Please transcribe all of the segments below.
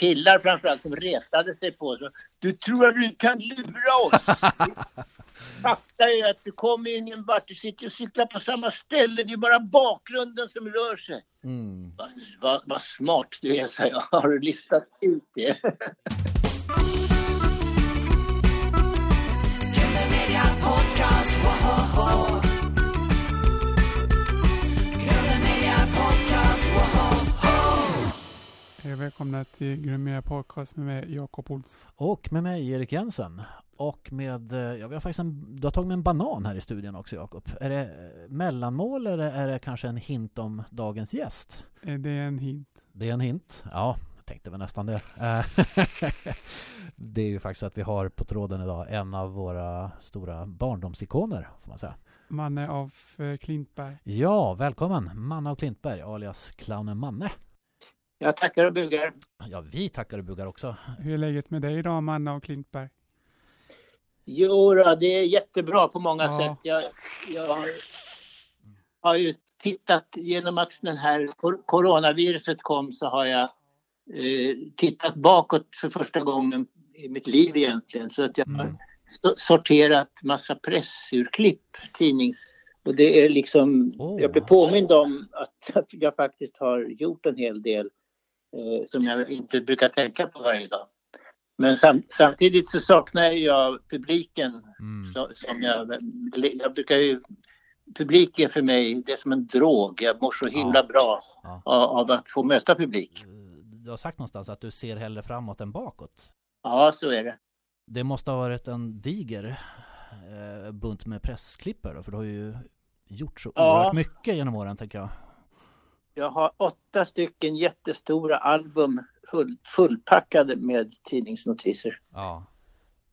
killar framförallt som retade sig på så, Du tror att du kan lura oss? Fakta är att du kommer ingen vart, du sitter och cyklar på samma ställe, det är bara bakgrunden som rör sig. Mm. Vad, vad, vad smart du är, så jag. Har du listat ut det? Podcast, Hej och välkomna till Gröna Podcast med mig Jakob Olsson. Och med mig Erik Jensen. Och med, eh, ja vi har faktiskt en, du har tagit med en banan här i studion också Jakob. Är det eh, mellanmål eller är det kanske en hint om dagens gäst? Är det en hint? Det är en hint. Ja, jag tänkte väl nästan det. Eh, det är ju faktiskt att vi har på tråden idag en av våra stora barndomsikoner, får man säga. Manne av eh, Klintberg. Ja, välkommen! Manne och Klintberg, alias clownen Manne. Jag tackar och bugar. Ja, vi tackar och bugar också. Hur är läget med dig idag, Manne av Klintberg? Jo, då, det är jättebra på många Ja. sätt. Jag, jag har, har ju tittat genom att den här coronaviruset kom så har jag eh, tittat bakåt för första gången i mitt liv egentligen. Så att jag har Mm. so- sorterat massa pressurklipp, tidnings... Och det är liksom, Åh. jag blir påmind om att, att jag faktiskt har gjort en hel del eh, som jag inte brukar tänka på varje dag. Men sam, samtidigt så saknar jag publiken Mm. så, som jag, jag brukar ju, publik är för mig, det är som en drog. Jag mår så himla Ja. bra Ja. av, av att få möta publik. Du har sagt någonstans att du ser hellre framåt än bakåt. Ja, så är det. Det måste ha varit en diger eh, bunt med pressklippar då, för du har ju gjort så Ja. oerhört mycket genom åren, tänker jag. Jag har åtta stycken jättestora album full, fullpackade med tidningsnotiser. Ja.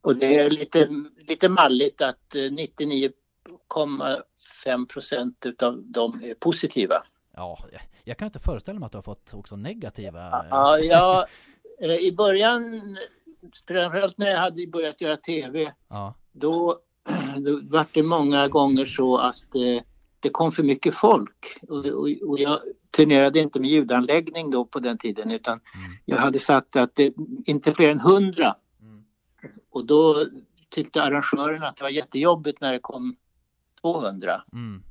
Och det är lite, lite malligt att eh, 99,5 procent utav dem är positiva. Ja, jag, kan inte föreställa mig att du har fått också negativa... eh, Ja, jag, eh, I början, framförallt när jag hade börjat göra tv, ja. då, då var det många gånger så att eh, det kom för mycket folk. Och, och, och jag turnerade inte med ljudanläggning då på den tiden utan Mm. jag hade sagt att det inte fler än hundra. Mm. Och då tyckte arrangören att det var jättejobbigt när det kom 200. Mm.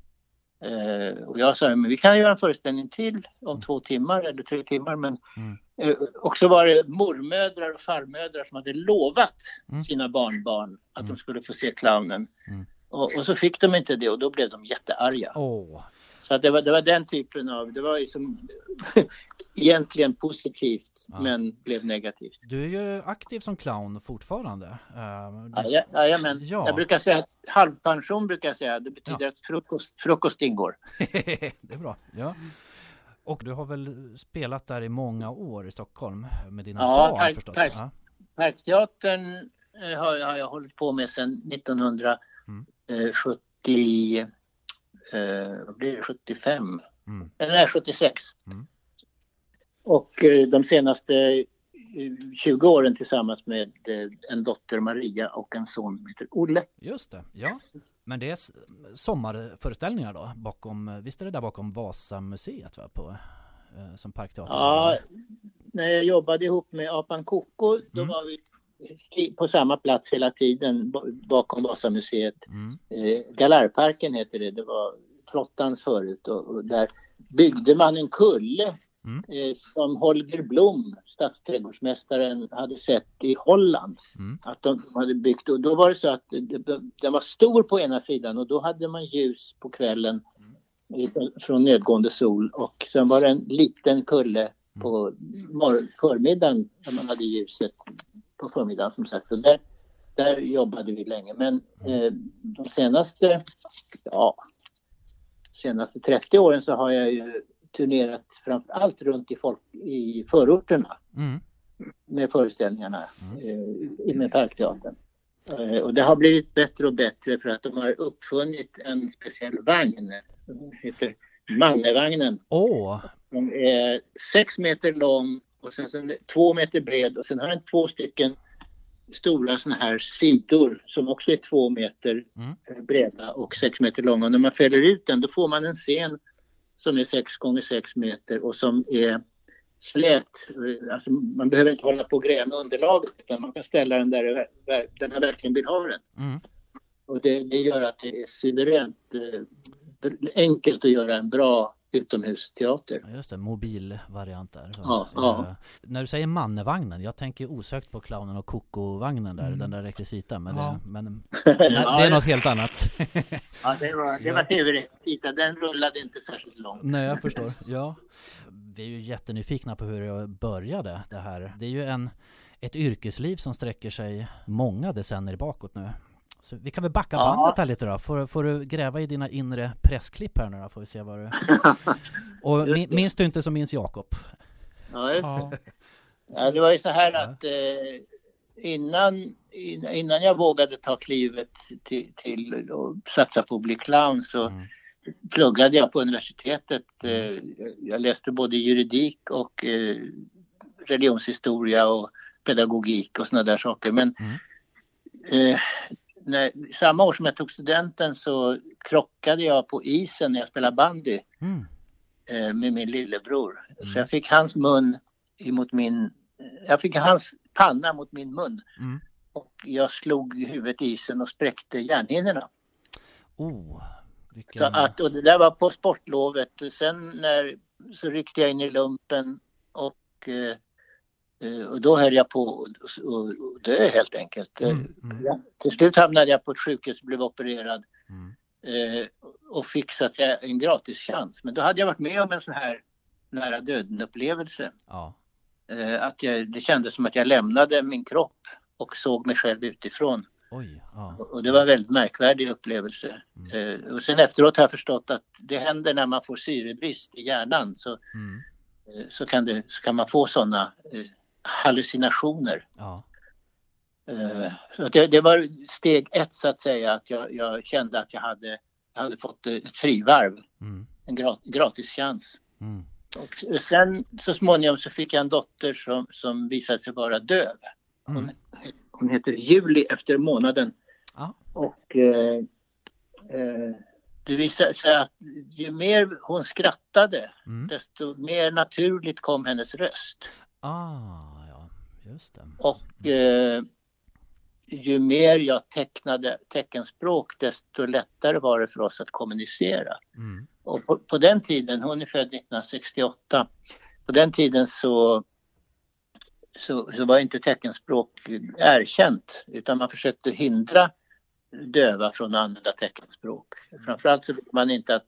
Eh, och jag sa, men vi kan göra en föreställning till om två timmar eller tre timmar. Men Mm. eh, också var det mormödrar och farmödrar som hade lovat Mm. sina barnbarn att Mm. de skulle få se clownen. Mm. Och, och så fick de inte det och då blev de jättearga. Åh, Så att det, var, det var den typen av, det var ju som egentligen positivt Ja. men blev negativt. du är ju aktiv som clown fortfarande. Eh, du- Ja, ja, jajamän. Ja. Jag brukar säga att halvpension brukar jag säga. Det betyder att frukost, frukost ingår. det är bra. Ja. Och du har väl spelat där i många år i Stockholm med dina Ja, barn tack, förstås? tack. Ja. Parkteatern eh, har, har jag hållit på med sedan 1970, eh, vad blir det, 75? Mm. Eller nej, 76. Mm. Och eh, de senaste eh, 20 åren tillsammans med eh, en dotter Maria och en son som heter Olle. Just det, ja. Men det är sommarföreställningar då bakom, visst är det där bakom Vasamuseet va? På, eh, som parkteater? Ja, när jag jobbade ihop med Apan Koko då Mm. var vi på samma plats hela tiden bakom Vasamuseet. Mm. Eh, Galarparken heter det, det var flottans förut och, och där byggde man en kulle Mm. eh, som Holger Blom, stadsträdgårdsmästaren, hade sett i Holland. Mm. Att de hade byggt och då var det så att den var stor på ena sidan och då hade man ljus på kvällen eh, från nedgående sol och sen var det en liten kulle på mor- förmiddagen när man hade ljuset på förmiddagen som sagt. Och där, där jobbade vi länge men eh, de senaste, ja, senaste 30 åren så har jag ju turnerat framför allt runt i, folk, i förorterna Mm. med föreställningarna eh, med Parkteatern. Eh, och det har blivit bättre och bättre för att de har uppfunnit en speciell vagn som heter Mannevagnen. Åh, Den är sex meter lång och sen så den två meter bred och sen har den två stycken stora såna här sidor som också är två meter Mm. eh, breda och sex meter långa. Och när man fäller ut den då får man en scen som är sex gånger sex meter och som är slät. Alltså, man behöver inte hålla på och gräva underlaget utan man kan ställa den där, där man verkligen vill ha den. Mm. Och det, det gör att det är suveränt eh, enkelt att göra en bra utomhusteater. Ja, Just det, mobil variant där. Så, Ja, ja. eh, När du säger mannevagnen, jag tänker osökt på clownen och koko-vagnen där, Mm. den där rekvisita. Men, Ja. det, men det är något helt annat. Ja, det var, det var tv-rekvisita. Den rullade inte särskilt långt. Nej, jag förstår. Ja. Vi är ju jättenyfikna på hur det började det här. Det är ju en, ett yrkesliv som sträcker sig många decennier bakåt nu. Så vi kan väl backa Ja. bandet här lite då. Får, får du gräva i dina inre pressklipp här nu då, får vi se vad du... Och min, minns du inte så minns Jakob. Ja, Ja. Ja, det var ju så här Ja. att eh, innan, in- innan jag vågade ta klivet till, till och satsa på att bli clown så Mm. pluggade jag på universitetet. Eh, jag läste både juridik och eh, religionshistoria och pedagogik och sådana där saker. Men eh, när, samma år som jag tog studenten så krockade jag på isen när jag spelade bandy Mm. eh, med min lillebror. Så jag fick hans mun emot min... Jag fick hans panna mot min mun. Mm. Och jag slog huvudet i isen och spräckte hjärnhinnorna. Oh, vilken... Så att, och det där var på sportlovet. Sen när, så ryckte jag in i lumpen och, eh, och då höll jag på att dö helt enkelt. Eh, Mm, mm, Ja, till slut hamnade jag på ett sjukhus och blev opererad mm. eh, och fick så att säga en gratis chans. Men då hade jag varit med om en sån här nära döden upplevelse. Ja. Eh, att jag, det kändes som att jag lämnade min kropp och såg mig själv utifrån. Oj, ja. Och och det var en väldigt märkvärdig upplevelse. Mm. Eh, och sen efteråt har jag förstått att det händer när man får syrebrist i hjärnan så, Mm. eh, så, kan, det, så kan man få sådana eh, hallucinationer. Ja. Eh, så det, det var steg ett så att säga att jag, jag kände att jag hade, jag hade fått ett frivarv, Mm. en gra, gratis chans. Mm. Och sen så småningom så fick jag en dotter som, som visade sig vara döv. Hon, Mm. hon heter Juli efter månaden. Ja. Och eh, eh, det visade sig att ju mer hon skrattade Mm. desto mer naturligt kom hennes röst. Ah. Och eh, ju mer jag tecknade teckenspråk desto lättare var det för oss att kommunicera. Mm. Och på, på den tiden, hon är född 1968, på den tiden så, så, så var inte teckenspråk erkänt utan man försökte hindra döva från att använda teckenspråk. Framförallt så ville man inte att,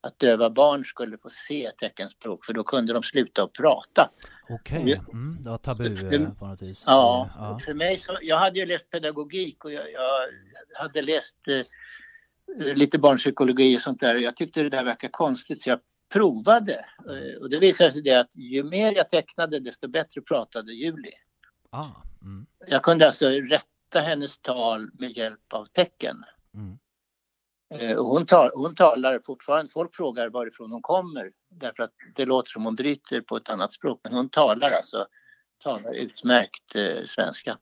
att döva barn skulle få se teckenspråk för då kunde de sluta att prata. Okej, mm, det var tabu eh, på något vis. Ja, ja. och för mig så, jag hade ju läst pedagogik och jag, jag hade läst eh, lite barnpsykologi och sånt där. Jag tyckte det där verkade konstigt så jag provade. Eh, och det visade sig det att ju mer jag tecknade desto bättre pratade Julie. Ah, mm, Jag kunde alltså rätta hennes tal med hjälp av tecken. mm, och hon, tal, hon talar fortfarande, folk frågar varifrån hon kommer därför att det låter som hon bryter på ett annat språk men hon talar alltså talar utmärkt eh, svenska.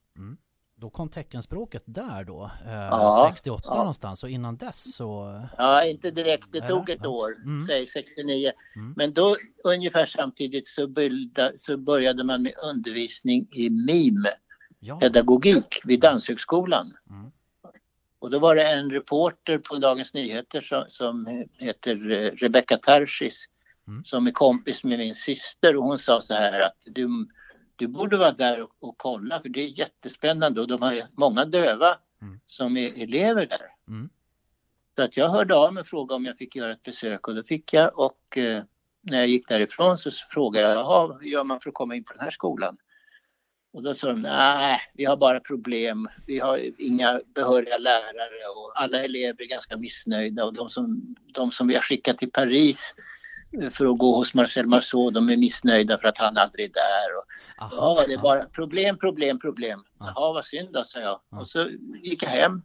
Då kom teckenspråket där då, eh, Ja, 68 ja. någonstans och innan dess så... Ja, inte direkt. Det tog ett år, Mm. säg 69. Mm. Men då ungefär samtidigt så, bilda, så började man med undervisning i mim, Ja, pedagogik vid Danshögskolan. Mm. Och då var det en reporter på Dagens Nyheter som, som heter eh, Rebecca Tarschis Mm. som är kompis med min syster och hon sa så här att du, du borde vara där och, och kolla för det är jättespännande och de har många döva Mm. som är elever där. Mm. Så att jag hörde av mig och frågade om jag fick göra ett besök och det fick jag och eh, när jag gick därifrån så frågade jag, jaha, hur gör man för att komma in på den här skolan? Och då sa de, nej, vi har bara problem. Vi har inga behöriga lärare och alla elever är ganska missnöjda och de som, de som vi har skickat till Paris eh, för att gå hos Marcel Marceau, de är missnöjda för att han aldrig är där. Och, aha, ja, det är bara problem, problem, problem. Ja. Jaha, vad synd då, sa jag. Ja. Och så gick jag hem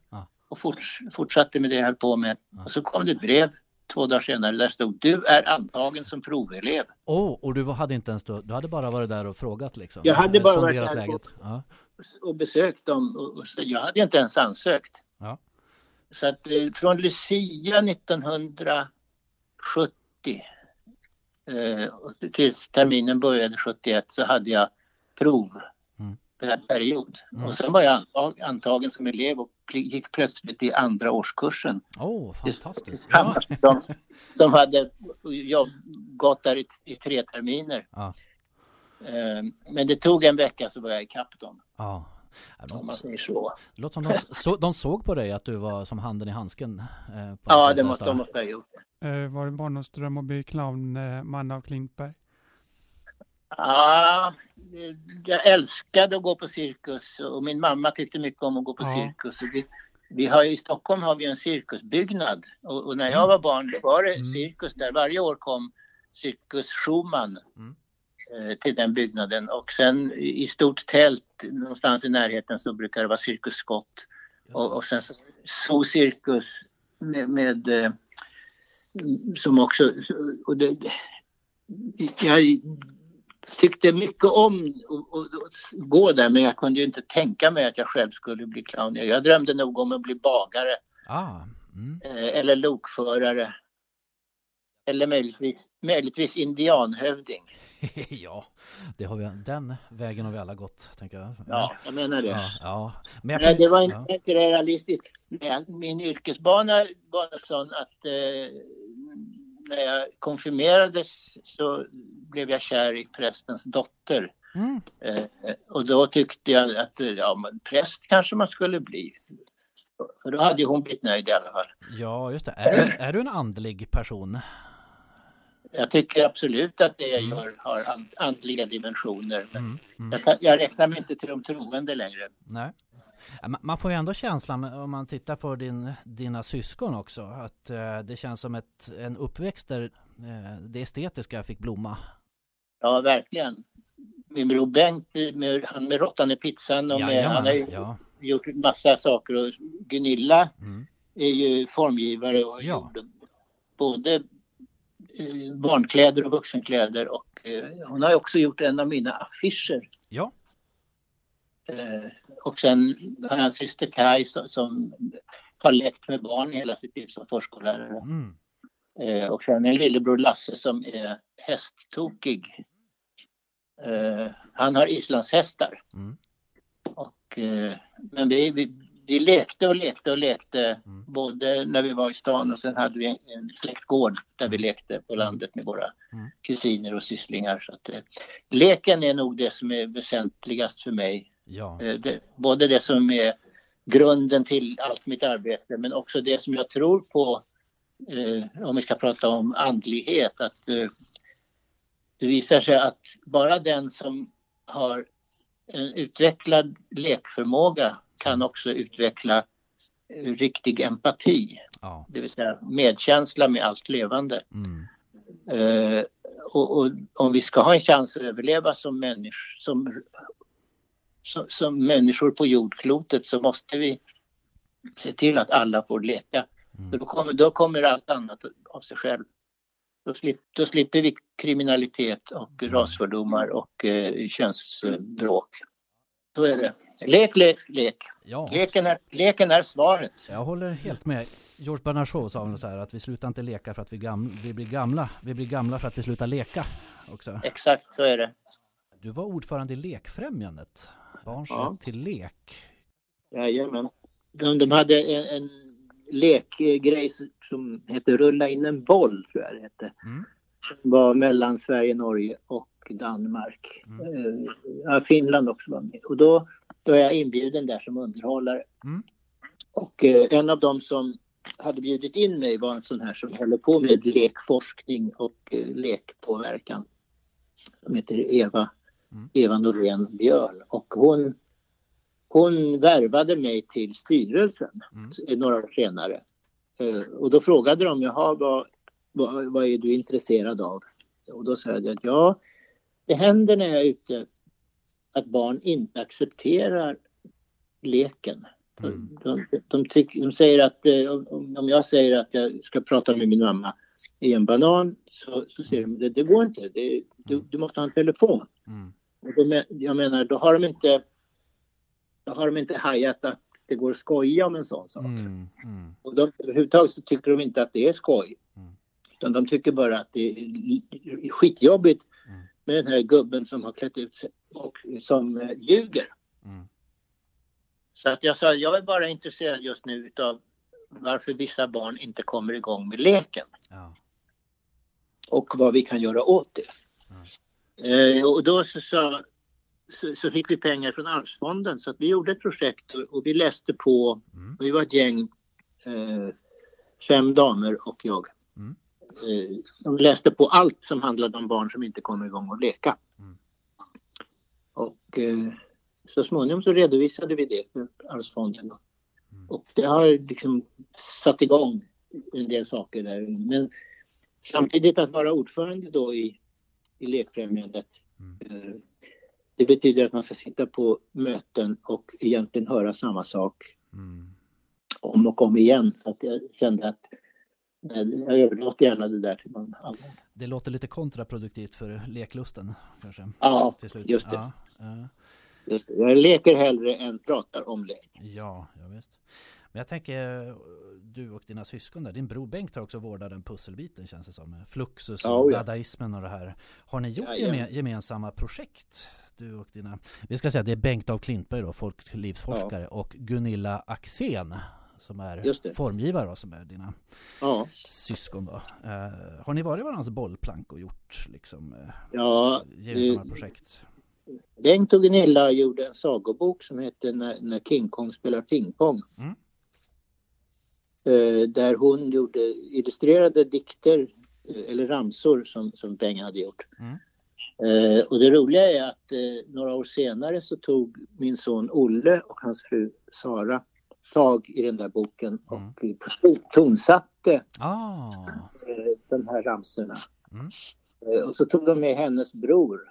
och forts, fortsatte med det jag höll på med. Och så kom det ett brev två dagar senare där stod du är antagen som provelev. Oh, och du hade inte ens då, du hade bara varit där och frågat liksom? Jag hade bara varit där läget. Ja. och besökt dem. Och, och så, jag hade inte ens ansökt. Ja. Så att eh, från Lucia 1970 Eh, och tills terminen började 71 så hade jag prov period. Mm. Och sen var jag antag, antagen som elev och gick plötsligt i andra årskursen. Åh, oh, fantastiskt. Ja. De som hade jag, gått där i, i tre terminer. Ja. Eh, men det tog en vecka så var jag ikapp dem, Ja. Ja, om man De, säger så. det låter som de, så, de såg på dig att du var som handen i handsken. Eh, Ja, det måste, de måste ha gjort. Eh, var det barndomsdröm att bli clown, eh, man av Klintberg? Ja, jag älskade att gå på cirkus och min mamma tyckte mycket om att gå på Ja. cirkus. Vi, har, I Stockholm har vi en cirkusbyggnad och, och när jag var barn var det Mm. cirkus där. Varje år kom Cirkus Schumann Mm. eh, till den byggnaden och sen i stort tält någonstans i närheten så brukar det vara Cirkus Scott och, och sen så Zoo Cirkus med, med eh, som också och det, jag tyckte mycket om att- gå där men jag kunde ju inte tänka mig att jag själv skulle bli clown. Jag drömde nog om att bli bagare Ah, mm. eh, eller lokförare. Eller möjligtvis, möjligtvis indianhövding. ja, det har vi, den vägen har vi alla gått, tänker jag. Ja, jag menar det. Ja, ja. Men jag Nej, det var ja. inte, inte realistiskt. Min yrkesbana var sån att eh, när jag konfirmerades så blev jag kär i prästens dotter. Mm. Eh, och då tyckte jag att ja, men präst kanske man skulle bli. För då hade ju hon blivit nöjd i alla fall. Ja, just det. Är du, är du en andlig person? Jag tycker absolut att det Mm. gör, har and- andliga dimensioner. Men Mm. Mm. jag, jag räknar mig inte till de troende längre. Nej. Man får ju ändå känslan om man tittar på din, dina syskon också att eh, det känns som ett, en uppväxt där eh, det estetiska fick blomma. Ja, verkligen. Min bror Bengt, med, han med råttan i pizzan och med, Jajamän, han har ju ja. gjort massa saker och Gunilla Mm. är ju formgivare och Ja. gjorde både eh, barnkläder och vuxenkläder och eh, hon har ju också gjort en av mina affischer. Ja. Eh, och sen har jag en syster Kaj som, har lekt med barn hela sitt liv som förskollärare. Mm. Eh, och sen en lillebror Lasse som är hästtokig. Eh, han har islandshästar. Mm. Och, men vi, vi, vi lekte och lekte och lekte Mm. både när vi var i stan och sen hade vi en, en släktgård där vi lekte på landet med våra Mm. kusiner och sysslingar. Så att, leken är nog det som är väsentligast för mig. Ja. Eh, det, både det som är grunden till allt mitt arbete men också det som jag tror på eh, om vi ska prata om andlighet. Att, eh, det visar sig att bara den som har en utvecklad lekförmåga kan också utveckla eh, riktig empati, ja. det vill säga medkänsla med allt levande. Mm. Eh, och, och om vi ska ha en chans att överleva som, människ, som, som, som människor på jordklotet så måste vi se till att alla får leka. Mm. Då, kommer, då kommer allt annat av sig själv. Då, slip, då slipper vi kriminalitet och Mm. rasfördomar och eh, könsbråk. Så är det. Lek, lek, lek. ja. Leken är, leken är svaret. Jag håller helt med. George Bernard Shaw sa väl så här att vi slutar inte leka för att vi, gam- vi blir gamla. Vi blir gamla för att vi slutar leka också. Exakt så är det. Du var ordförande i Lekfrämjandet. Barns Ja. rätt till lek. Jajamän. De, de hade en, en lekgrej som hette Rulla in en boll, tror jag det hette. Mm. Som var mellan Sverige, Norge och Danmark. Mm. Eh, Ja, Finland också var med. Och då, då är jag inbjuden där som underhållare. Mm. Och eh, en av dem som hade bjudit in mig var en sån här som håller på med lekforskning och eh, lekpåverkan. Som heter Eva. Eva Norén Björn. Och hon, hon värvade mig till styrelsen Mm. några år senare. Eh, Och då frågade de, jaha, vad, vad, vad är du intresserad av? Och då sa jag att ja, det händer när jag är ute att barn inte accepterar leken. Mm. De, de, tyck, de säger att eh, om, om jag säger att jag ska prata med min mamma i en banan så, så säger de det, det går inte, det, du, du måste ha en telefon. Mm. Jag menar, då har de inte då har de inte hajat att det går att skoja om en sån sak. Mm. Mm. Och de, överhuvudtaget så tycker de inte att det är skoj. Mm. utan de tycker bara att det är skitjobbigt Mm. med den här gubben som har klätt ut sig och som eh, ljuger. Mm. Så att jag sa, jag är bara intresserad just nu utav varför vissa barn inte kommer igång med leken Ja. och vad vi kan göra åt det. Eh, och då så, så, så fick vi pengar från Arvsfonden så att vi gjorde ett projekt och, vi läste på. Mm. Vi var ett gäng, eh, fem damer och jag. Mm. Eh, vi läste på allt som handlade om barn som inte kommer igång och leka. Mm. Och eh, så småningom så redovisade vi det för Arvsfonden. Mm. Och det har liksom satt igång en del saker där. Men samtidigt att vara ordförande då i, i Lekfrämjandet. Mm. Eh, det betyder att man ska sitta på möten och egentligen höra samma sak Mm. om och om igen. Så att jag kände att jag överlåter gärna det där till någon annan. Det låter lite kontraproduktivt för leklusten kanske? Ja, till slut. just det. Ja. Just det. Jag leker hellre än pratar om lek. Ja, ja visst. Men jag tänker, du och dina syskon där, din bror Bengt har också vårdat den pusselbiten känns det som. Fluxus och Ja, ja. dadaismen och det här. Har ni gjort Jajamän. geme- gemensamma projekt? Du och dina, vi ska säga det är Bengt av Klintberg då, folklivsforskare och Gunilla Axén som är formgivare då, som är dina Ja, syskon då. Eh, har ni varit varandras bollplank och gjort liksom eh, ja gemensamma Eh, projekt? Bengt och Gunilla gjorde en sagobok som heter När, när King Kong spelar pingpong. Mm. Eh, där hon gjorde illustrerade dikter eh, eller ramsor som, som Bengt hade gjort. Mm. Eh, och det roliga är att eh, några år senare så tog min son Olle och hans fru Sara tag i den där boken och Mm. tonsatte Ah, eh, de här ramsorna. Mm. Eh, och så tog de med hennes bror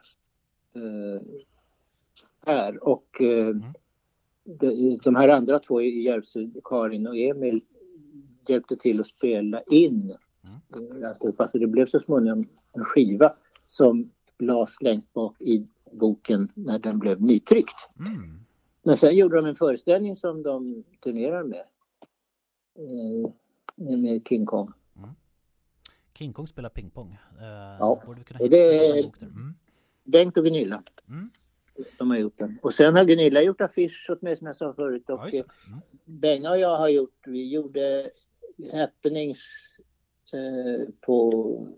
här och Mm. de, de här andra två i Järvsö, Karin och Emil, hjälpte till att spela in Mm. eh. Så det blev så småningom en skiva som lades längst bak i boken när den blev nytryckt. mm. Men sen gjorde de en föreställning som de turnerar med. Eh, med- med King Kong. King Kong spelar pingpong. Eh, Ja, det är-. Mm. Bengt och Gunilla. Mm. De har gjort den. Och sen har Gunilla gjort affisch åt mig som jag sa förut. Ja, Och just det. Mm. Benga och jag har gjort, vi gjorde happenings eh, på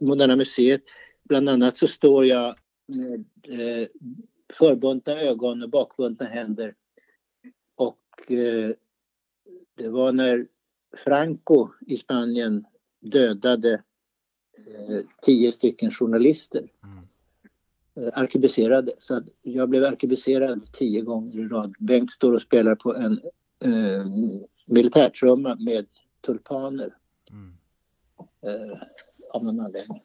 Moderna Museet. Bland annat så står jag med eh, förbundna ögon och bakbundna händer. Och eh, det var när Franco i Spanien dödade eh, tio stycken journalister Mm. eh, arkebuserade. Så att jag blev arkebuserad tio gånger i rad. Bengt står och spelar på en eh, militärtrumma med tulpaner Mm. eh, av någon anledning.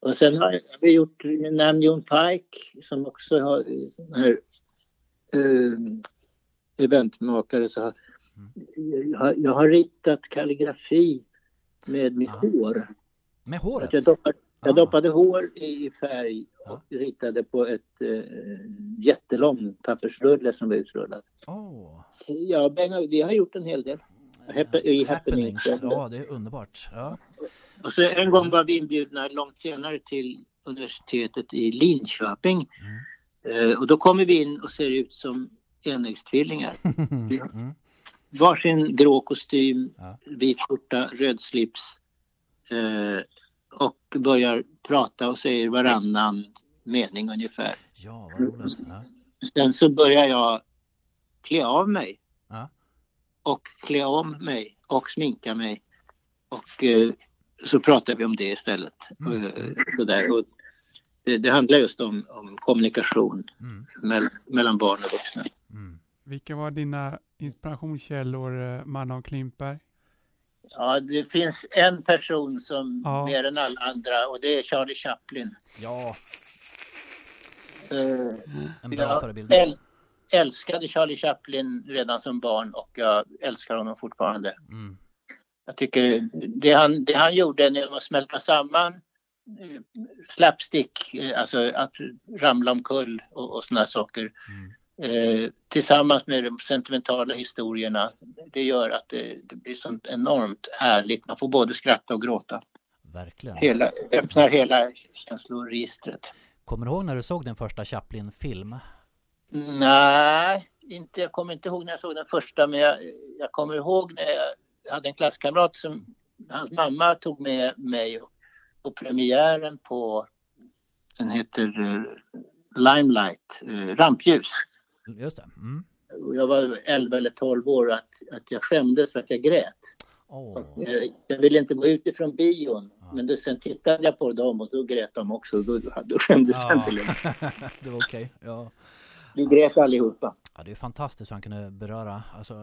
Och sen har vi gjort med namn Jon Pike som också har sån här eh, eventmakare. Så har, jag, har, jag har ritat kalligrafi med mitt Ah. hår. Med Att håret? jag, doppade, jag Ah. doppade hår i färg Ja. och ritade på ett eh, jättelång pappersrulle som var utrullad. Åh, Ja, Benga, vi har gjort en hel del. I happenings. Ja, det är underbart. Ja. Och så en gång var vi inbjudna långt senare till universitetet i Linköping. Mm. Eh, och då kommer vi in och ser ut som enäggstvillingar. Mm. Varsin grå kostym, Ja. vit skjorta, röd slips. Eh, och börjar prata och säger varannan mening ungefär. Ja, vad roligt. Ja. Sen så börjar jag klä av mig. Och klä om mig och sminka mig. Och eh, så pratar vi om det istället. Mm. Eh, sådär. Och det, det handlar just om, om kommunikation Mm. mell, mellan barn och vuxna. Mm. Vilka var dina inspirationskällor, eh, Manna och Klimper? Ja, det finns en person som Ja. mer än alla andra och det är Charlie Chaplin. Ja, Eh, en bra jag förebild. äl, älskade Charlie Chaplin redan som barn och jag älskar honom fortfarande. Mm. Jag tycker det han, det han gjorde genom att smälta samman eh, slapstick, eh, alltså att ramla omkull och, och såna saker Mm. eh, tillsammans med de sentimentala historierna. Det gör att det, det blir sånt enormt härligt. Man får både skratta och gråta. verkligen. hela, öppnar hela känsloregistret. Kommer du ihåg när du såg din första Chaplin-film? Nej, inte, jag kommer inte ihåg när jag såg den första men jag, jag kommer ihåg när jag hade en klasskamrat som hans mamma tog med mig på premiären på den heter eh, Limelight, eh, Rampljus. Just det. Mm. Och Jag var 11 eller 12 år att, att jag skämdes för att jag grät. Åh, Jag, jag ville inte gå ut ifrån bion men då, sen tittade jag på dem och då grät de också. Då, då skämdes jag Ja. inte längre. det var okej. Ja. Vi grät allihopa. ja, det är fantastiskt hur han kunde beröra. Alltså,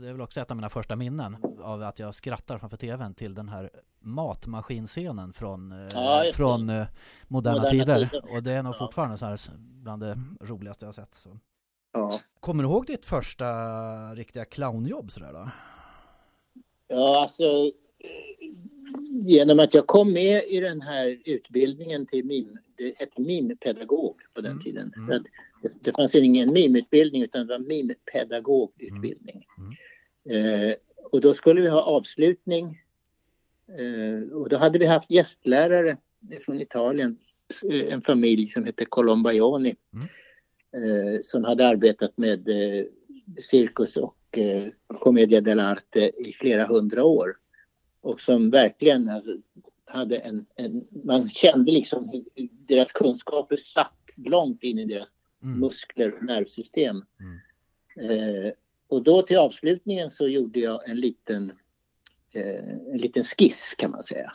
det är väl också ett av mina första minnen av att jag skrattar framför tvn till den här matmaskinscenen från, eh, Ja, från eh, moderna, Moderna tider. tider. Och det är nog Ja. fortfarande så här bland det roligaste jag har sett. Så. Ja. Kommer du ihåg ditt första riktiga clownjobb sådär då? Ja, alltså genom att jag kom med i den här utbildningen till mim, det hette mimpedagog på den Mm, tiden. mm. Det, det fanns ingen mimutbildning utan det var mimpedagogutbildning. Mm, Eh, och då skulle vi ha avslutning eh, och då hade vi haft gästlärare från Italien, eh, en familj som hette Colombaglioni Mm. eh, som hade arbetat med eh, cirkus och eh, commedia dell'arte i flera hundra år och som verkligen alltså, hade en, en, man kände liksom hur deras kunskaper satt långt in i deras Mm. muskler och nervsystem. Eh, och då till avslutningen så gjorde jag en liten, eh, en liten skiss kan man säga.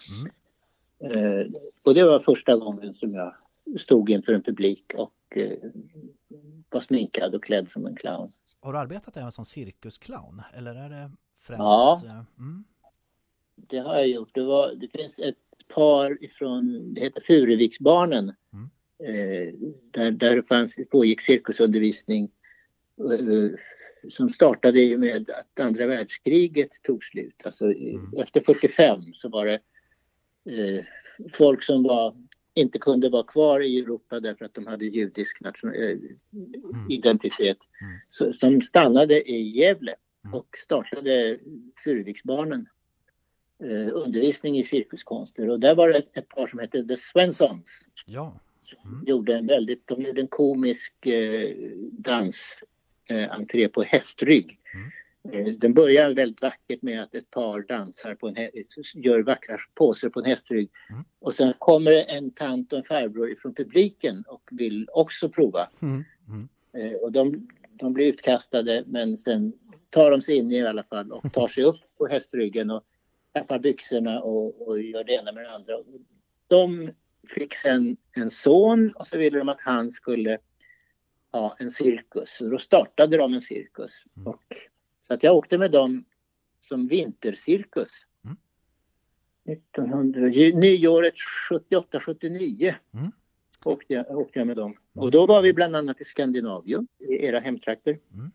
Eh, och det var första gången som jag stod inför en publik och eh, var sminkad och klädd som en clown. Har du arbetat även som cirkusclown? Eller är det främst? Ja. eh, Mm. Det har jag gjort. Det, var, det finns ett par ifrån, det heter Furuviksbarnen. Mm. Eh, där, där det fanns, pågick cirkusundervisning eh, som startade och med att andra världskriget tog slut. Alltså Mm. efter 45 så var det eh, folk som var, inte kunde vara kvar i Europa därför att de hade judisk nation, eh, identitet. Mm. Så, som stannade i Gävle Mm. och startade Furuviksbarnen eh, undervisning i cirkuskonster och där var det ett, par som hette The Swensons. Ja. Mm. Gjorde en väldigt, de gjorde en komisk eh, dans eh, på hästrygg. Eh, den börjar väldigt vackert med att ett par dansar på en gör vackra poser på en hästrygg. Mm. Och sen kommer en tant och en farbror från publiken och vill också prova. Mm. Mm. Eh, och de, de blir utkastade men sen tar de sig in i alla fall och tar sig upp på hästryggen och tappar byxorna och, och gör det ena med det andra. De fick sen en son och så ville de att han skulle ha en cirkus. Så då startade de en cirkus. Mm. Och, så att jag åkte med dem som vintercirkus. Mm. 1900, ju- nyåret 78-79 Mm. åkte, jag, åkte jag med dem. Och då var vi bland annat i Skandinavium, i era hemtrakter. Mm.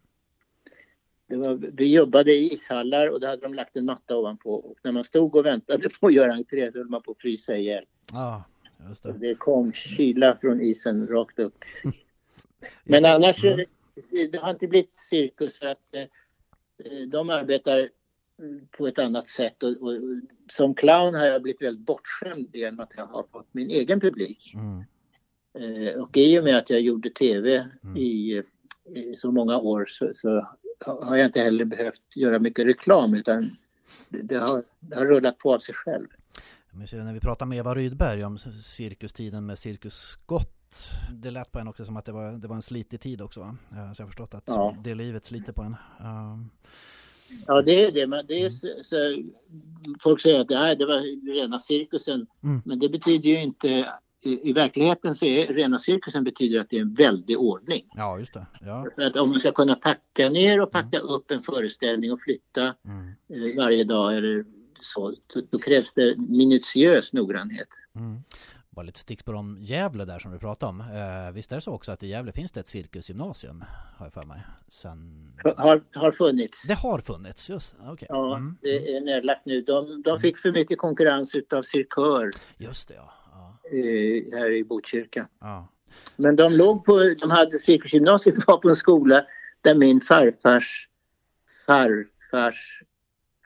Var, vi jobbade i ishallar och då hade de lagt en matta ovanpå. Och när man stod och väntade på att göra entré så höll man på att frysa ihjäl. Ja, just det. Det kom kyla från isen rakt upp. Men annars, eh, det har inte blivit cirkus för att eh, de arbetar mm, på ett annat sätt. Och, och, som clown har jag blivit väldigt bortskämd genom att jag har fått min egen publik. Mm. Eh, och i och med att jag gjorde tv Mm. i, i så många år så, så har jag inte heller behövt göra mycket reklam utan det, det, har, det har rullat på av sig själv. Jag när vi pratade med Eva Rydberg om cirkustiden med Cirkus Scott. Det lät på en också som att det var, det var en slitig tid också va? Ja, Så jag har förstått att Ja. det livet sliter på en. Um, Ja, det är det. Men det är så, så, folk säger att nej, det var rena cirkusen. Mm. Men det betyder ju inte... I, I verkligheten så är rena cirkusen betyder att det är en väldig ordning. ja, just det. Ja. För att om man ska kunna packa ner och packa upp en föreställning och flytta Mm. eh, varje dag eller så, då, krävs det minutiös noggrannhet. Mm. Bara lite stickspår om Gävle där som du pratade om. Eh, visst är det så också att i Gävle finns det ett cirkusgymnasium? Har jag för mig. Sen... Har, har funnits. Det har funnits, just okej. Ja, Mm. det är nedlagt nu. De, de fick för mycket konkurrens utav Cirkör Just det ja. ja. eh, här i Botkyrka. ja. Men de låg på, de hade cirkusgymnasiet var på en skola där min farfars farfars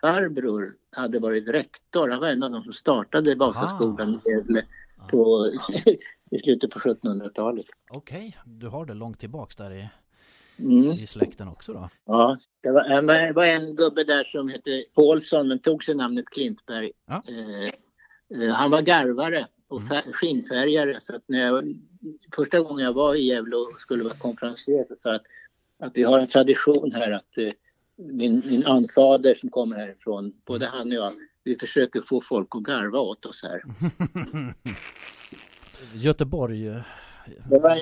farbror hade varit rektor. Han var en av de som startade Vasaskolan i Gävle på, i slutet på 1700-talet. Okej, du har det långt tillbaks där i, Mm. i släkten också då? Ja, det var, en- det var en gubbe där som hette Paulsson men tog sig namnet Klintberg. Ja. Eh, eh, han var garvare och Mm. fär, skinnfärgare så att när jag, första gången jag var i Gävle och skulle vara konferencier så sa att, att vi har en tradition här att eh, min, min anfader som kommer härifrån, både han och jag, vi försöker få folk att garva åt oss här. Göteborg. eh,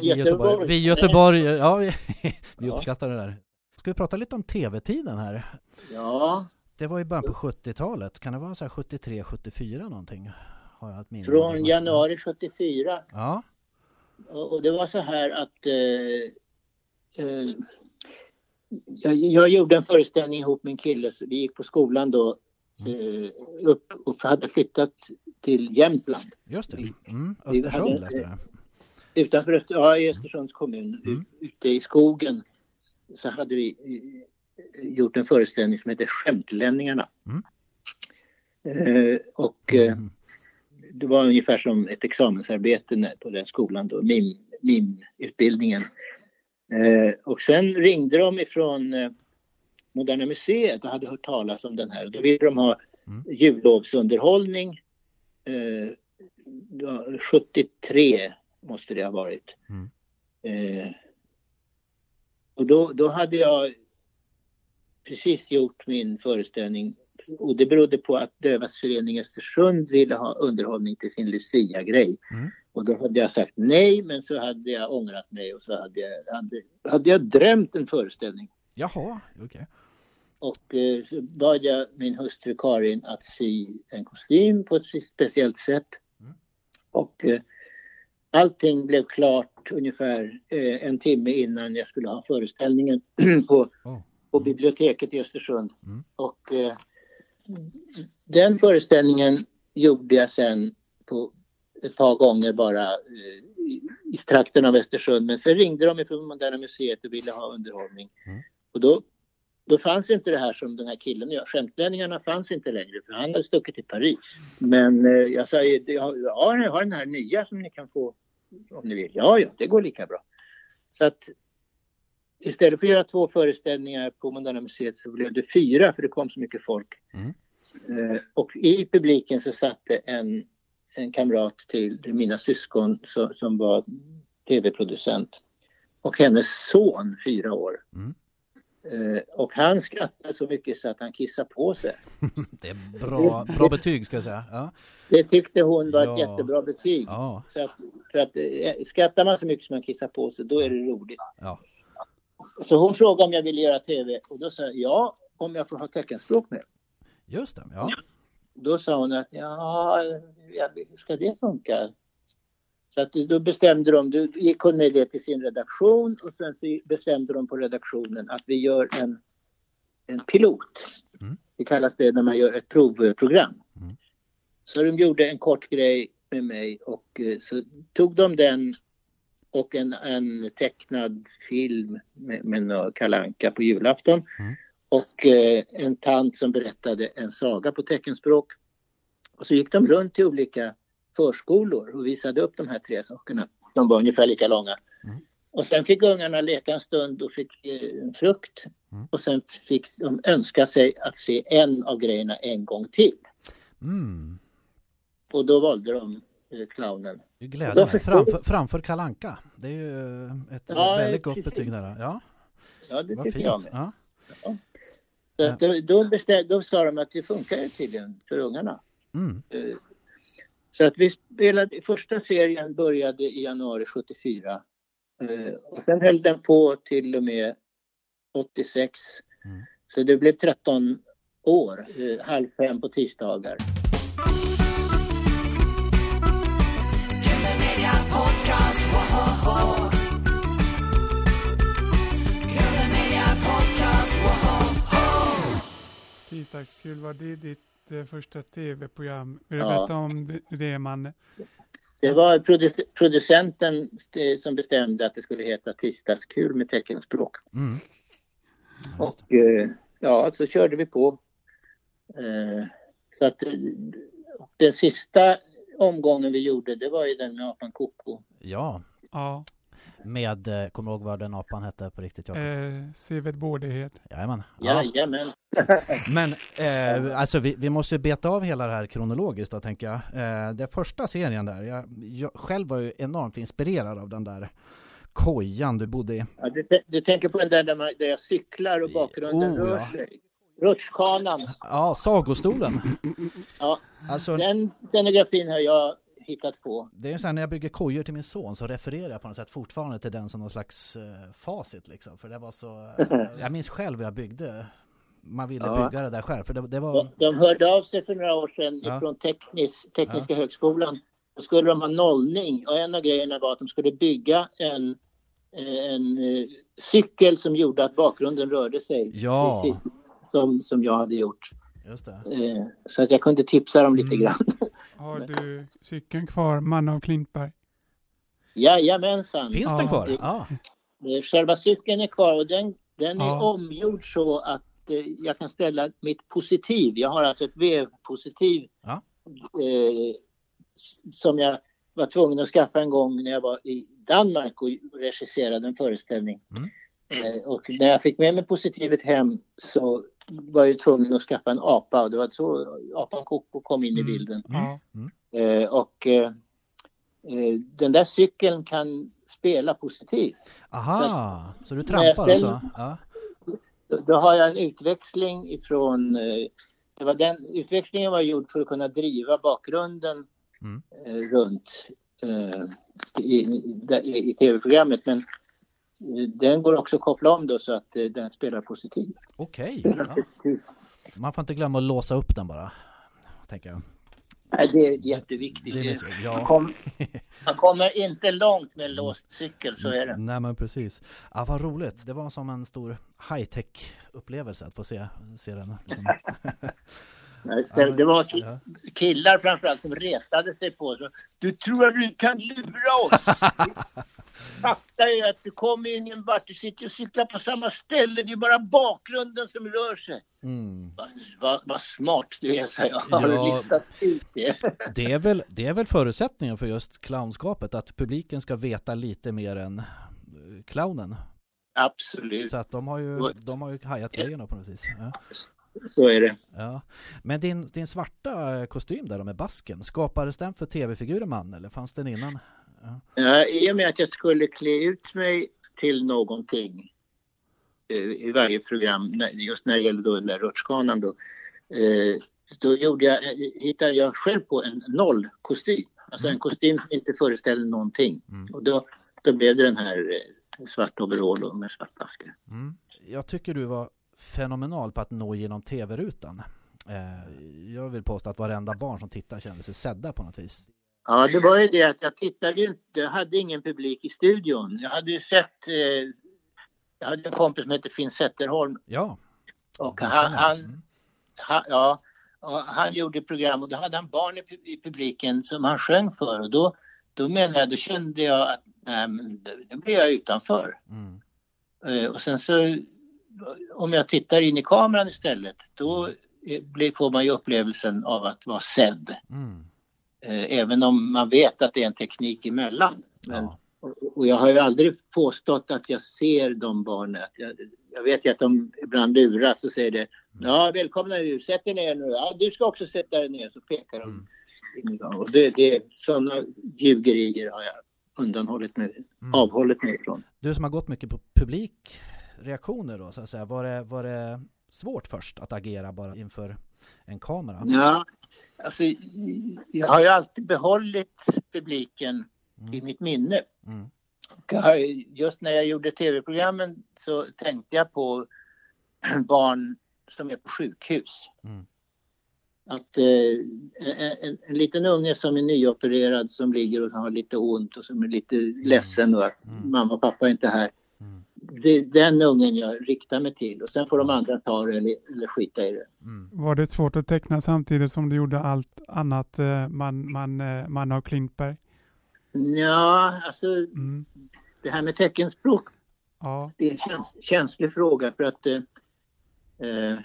i Göteborg. Vi Göteborg, ja vi, vi Ja. uppskattar det där. Ska vi prata lite om tv-tiden här? Ja, Det var i början på 70-talet, kan det vara så här 73, 74 någonting? Har jag ett minne av. från januari 74 Ja, Och och det var så här att eh, eh, jag, jag gjorde en föreställning ihop med en kille. Så vi gick på skolan då eh, upp och hade flyttat till Jämtland. just det. Mm, Östersund hade- läste jag. Utanför Öster, ja, i Östersunds kommun, Mm. ut- ute i skogen. Så hade vi eh, gjort en föreställning som heter Skämtlänningarna. Mm. Eh, och eh, Mm. det var ungefär som ett examensarbete på den skolan då, MIM, MIM-utbildningen. Eh, och sen ringde de ifrån eh, Moderna Museet och hade hört talas om den här. Då ville de ha Mm. jullovsunderhållning. Eh, ja, 73 måste det ha varit. Mm. Eh, och då, då hade jag precis gjort min föreställning och det berodde på att Dövas förening Östersund ville ha underhållning till sin Lucia-grej. Mm. Och då hade jag sagt nej, men så hade jag ångrat mig och så hade jag, hade, hade jag drömt en föreställning. Jaha, okej. Och eh, så bad jag min hustru Karin att sy en kostym på ett speciellt sätt. Mm. Och eh, allting blev klart ungefär eh, en timme innan jag skulle ha föreställningen på, Oh. på biblioteket i Östersund. Mm. Och eh, den föreställningen gjorde jag sen på ett par gånger bara eh, i, i trakten av Östersund. Men sen ringde de från Moderna Museet och ville ha underhållning. Mm. Och då, då fanns inte det här som den här killen gör. Skämtlänningarna fanns inte längre för han hade stuckit till Paris. Men eh, jag sa ja, jag har den här nya som ni kan få om ni vill. Ja, ja, det går lika bra. Så att istället för att göra två föreställningar på Moderna Museet så blev det fyra för det kom så mycket folk. Mm. Eh, och i publiken så satt det en, en kamrat till mina syskon som, som var tv-producent och hennes son, fyra år. Mm. Eh, och han skrattade så mycket så att han kissade på sig. Det är bra, bra betyg ska jag säga. Ja, Det tyckte hon var ett Ja. jättebra betyg. ja, Så att, för att eh, skrattar man så mycket som man kissar på sig, då är det roligt. ja. Så hon frågade om jag ville göra tv och då sa jag ja, om jag får ha teckenspråk med. just det. Ja. Då sa hon att ja, hur ska det funka? Så att då bestämde de, då gick hon med det till sin redaktion och sen så bestämde de på redaktionen att vi gör en, en pilot. Mm. Det kallas det när man gör ett provprogram. Mm. Så de gjorde en kort grej med mig och eh, så tog de den och en, en tecknad film med, med några Kalle Anka på julafton. Mm. Och eh, en tant som berättade en saga på teckenspråk. Och så gick de runt till olika förskolor och visade upp de här tre sakerna. De var ungefär lika långa. Mm. Och sen fick ungarna leka en stund och fick eh, en frukt. Mm. Och sen fick de önska sig att se en av grejerna en gång till. Mm. Och då valde de eh, clownen. Glädjande. Framför, framför Kalanka. Det är ju ett Ja, väldigt gott precis. betyg där. Ja, Ja, det vad tycker jag fint. med. Ja. Så att då, då, bestäm, då sa de att det funkar ju tydligen för ungarna. Mm. Eh, Så att vi spelade, första serien började i januari 74. Eh, Och sen höll den på till och med 86. Mm. Så det blev 13 år, eh, halv fem på tisdagar. Podcast, woho! Media Podcast, woho! Tisdagskul, var det ditt eh, första tv-program? Vill du Ja. berätta om det- det, Manne? Det var produ- producenten eh, som bestämde att det skulle heta Tisdagskul med teckenspråk. Mm. Och eh, ja, så körde vi på. Så att den sista omgången vi gjorde, det var ju den med apan Koko. Ja, Ja. med, eh, kommer du ihåg vad den apan hette på riktigt Jakob? Eh, Seved Bårdhed. Jajamän. Ja. Jajamän. Men eh, alltså vi, vi måste beta av hela det här kronologiskt då tänker jag. Eh, den första serien där, jag, jag själv var ju enormt inspirerad av den där kojan du bodde i. Ja, du, du tänker på den där där, man, där jag cyklar och bakgrunden Oh, rör ja. sig. Rutschkanan. Ja, sagostolen. Ja, Alltså den scenografin har jag hittat på. det är ju så här när jag bygger kojor till min son så refererar jag på något sätt fortfarande till den som någon slags eh, facit liksom. För det var så, eh, jag minns själv hur jag byggde. Man ville Ja. bygga det där själv för det, det var, De, de hörde av sig för några år sedan Ja. från teknis, Tekniska högskolan. Då skulle de ha nollning och en av grejerna var att de skulle bygga en, en eh, cykel som gjorde att bakgrunden rörde sig. Ja. Precis som, som jag hade gjort. just det. Eh, så att jag kunde tipsa dem lite Mm. grann. Har du cykeln kvar, man av Klintberg? Jajamensan. Finns den Ja. kvar? Ja. Eh, Själva cykeln är kvar och den, den är Ja. omgjord så att eh, jag kan ställa mitt positiv. Jag har alltså ett vevpositiv Ja. eh, som jag var tvungen att skaffa en gång när jag var i Danmark och regisserade en föreställning. Mm. Eh, och när jag fick med mig positivet hem så var jag tvungen att skaffa en apa och det var så apan Koko kom in i Mm. bilden. Ja. Eh, och eh, eh, den där cykeln kan spela positiv. Aha, så, du när jag trampar ställer- alltså? Ja. Då, då har jag en utväxling ifrån... Eh, det var den utväxlingen var gjord för att kunna driva bakgrunden Mm. eh, runt eh, i, i, i, tv-programmet. Men den går också att koppla om då så att eh, den spelar positiv. Okej. Spelar Ja. positiv. Man får inte glömma att låsa upp den bara. Tänker jag. Nej, det är jätteviktigt. Det är ja. Man, kom, man kommer inte långt med en låst cykel, så är det. Nej men precis. Ja, vad roligt. Det var som en stor high-tech upplevelse att få se, se den. Det, det var killar framförallt som retade sig på så, Du tror att du kan lura oss? Fakta är att du kommer ingen vart, du sitter och cyklar på samma ställe, det är bara bakgrunden som rör sig. Mm. Vad, vad, vad smart du är, sa jag. Har Ja. du listat ut det? Det, är väl, det är väl förutsättningen för just clownskapet, att publiken ska veta lite mer än eh, clownen. Absolut, Så att de har ju, de har ju hajat grejerna på något vis. Ja. Så är det. Ja. Men din, din svarta kostym där med basken, skapades den för tv-figuren man eller fanns den innan? Ja, I och med att jag skulle klä ut mig till någonting eh, i varje program, just när det gäller då den där rutschkanan då, eh, då gjorde jag, hittade jag själv på en nollkostym. Alltså en kostym som inte föreställer någonting. Mm. Och då, då blev det den här eh, svart overall med svart basker. Mm. Jag tycker du var fenomenal på att nå genom tv-rutan. Eh, jag vill påstå att varenda barn som tittar kände sig sedda på något vis. Ja, det var ju det att jag tittade ju inte, jag hade ingen publik i studion. Jag hade ju sett, eh, jag hade en kompis som hette Finn Zetterholm Ja, och han, han Mm. Ha, ja, han gjorde program och då hade han barn i, i publiken som han sjöng för och då, då menade jag, då kände jag att nej, men nu blir jag utanför. Mm. Eh, och sen så om jag tittar in i kameran istället då får man ju upplevelsen av att vara sedd. Mm. Eh, även om man vet att det är en teknik emellan. Men, Ja. och, jag har ju aldrig påstått att jag ser de barnen. Jag, jag vet ju att de ibland luras och säger det. Ja, välkomna nu, sätt er ner nu. Ja, du ska också sätta dig ner. Så pekar de. Mm. Och det, det, sådana ljugerier har jag undanhållit mig, Mm. avhållit mig ifrån. Du som har gått mycket på publikreaktioner då, så att säga. Var det, var det svårt först att agera bara inför en kamera? Ja, alltså, jag har ju alltid behållit publiken i mitt minne. Mm. Just när jag gjorde tv-programmen så tänkte jag på barn som är på sjukhus. Mm. Att eh, en, en, en liten unge som är nyopererad som ligger och har lite ont och som är lite ledsen och att Mm. mamma och pappa är inte här. Det är den ungen jag riktar mig till och sen får de andra ta det eller, eller skita i det. Mm. Var det svårt att teckna samtidigt som du gjorde allt annat eh, man, man, eh, man av Klintberg? Ja, alltså Mm. det här med teckenspråk Ja. det är en käns känslig fråga för att eh, eh,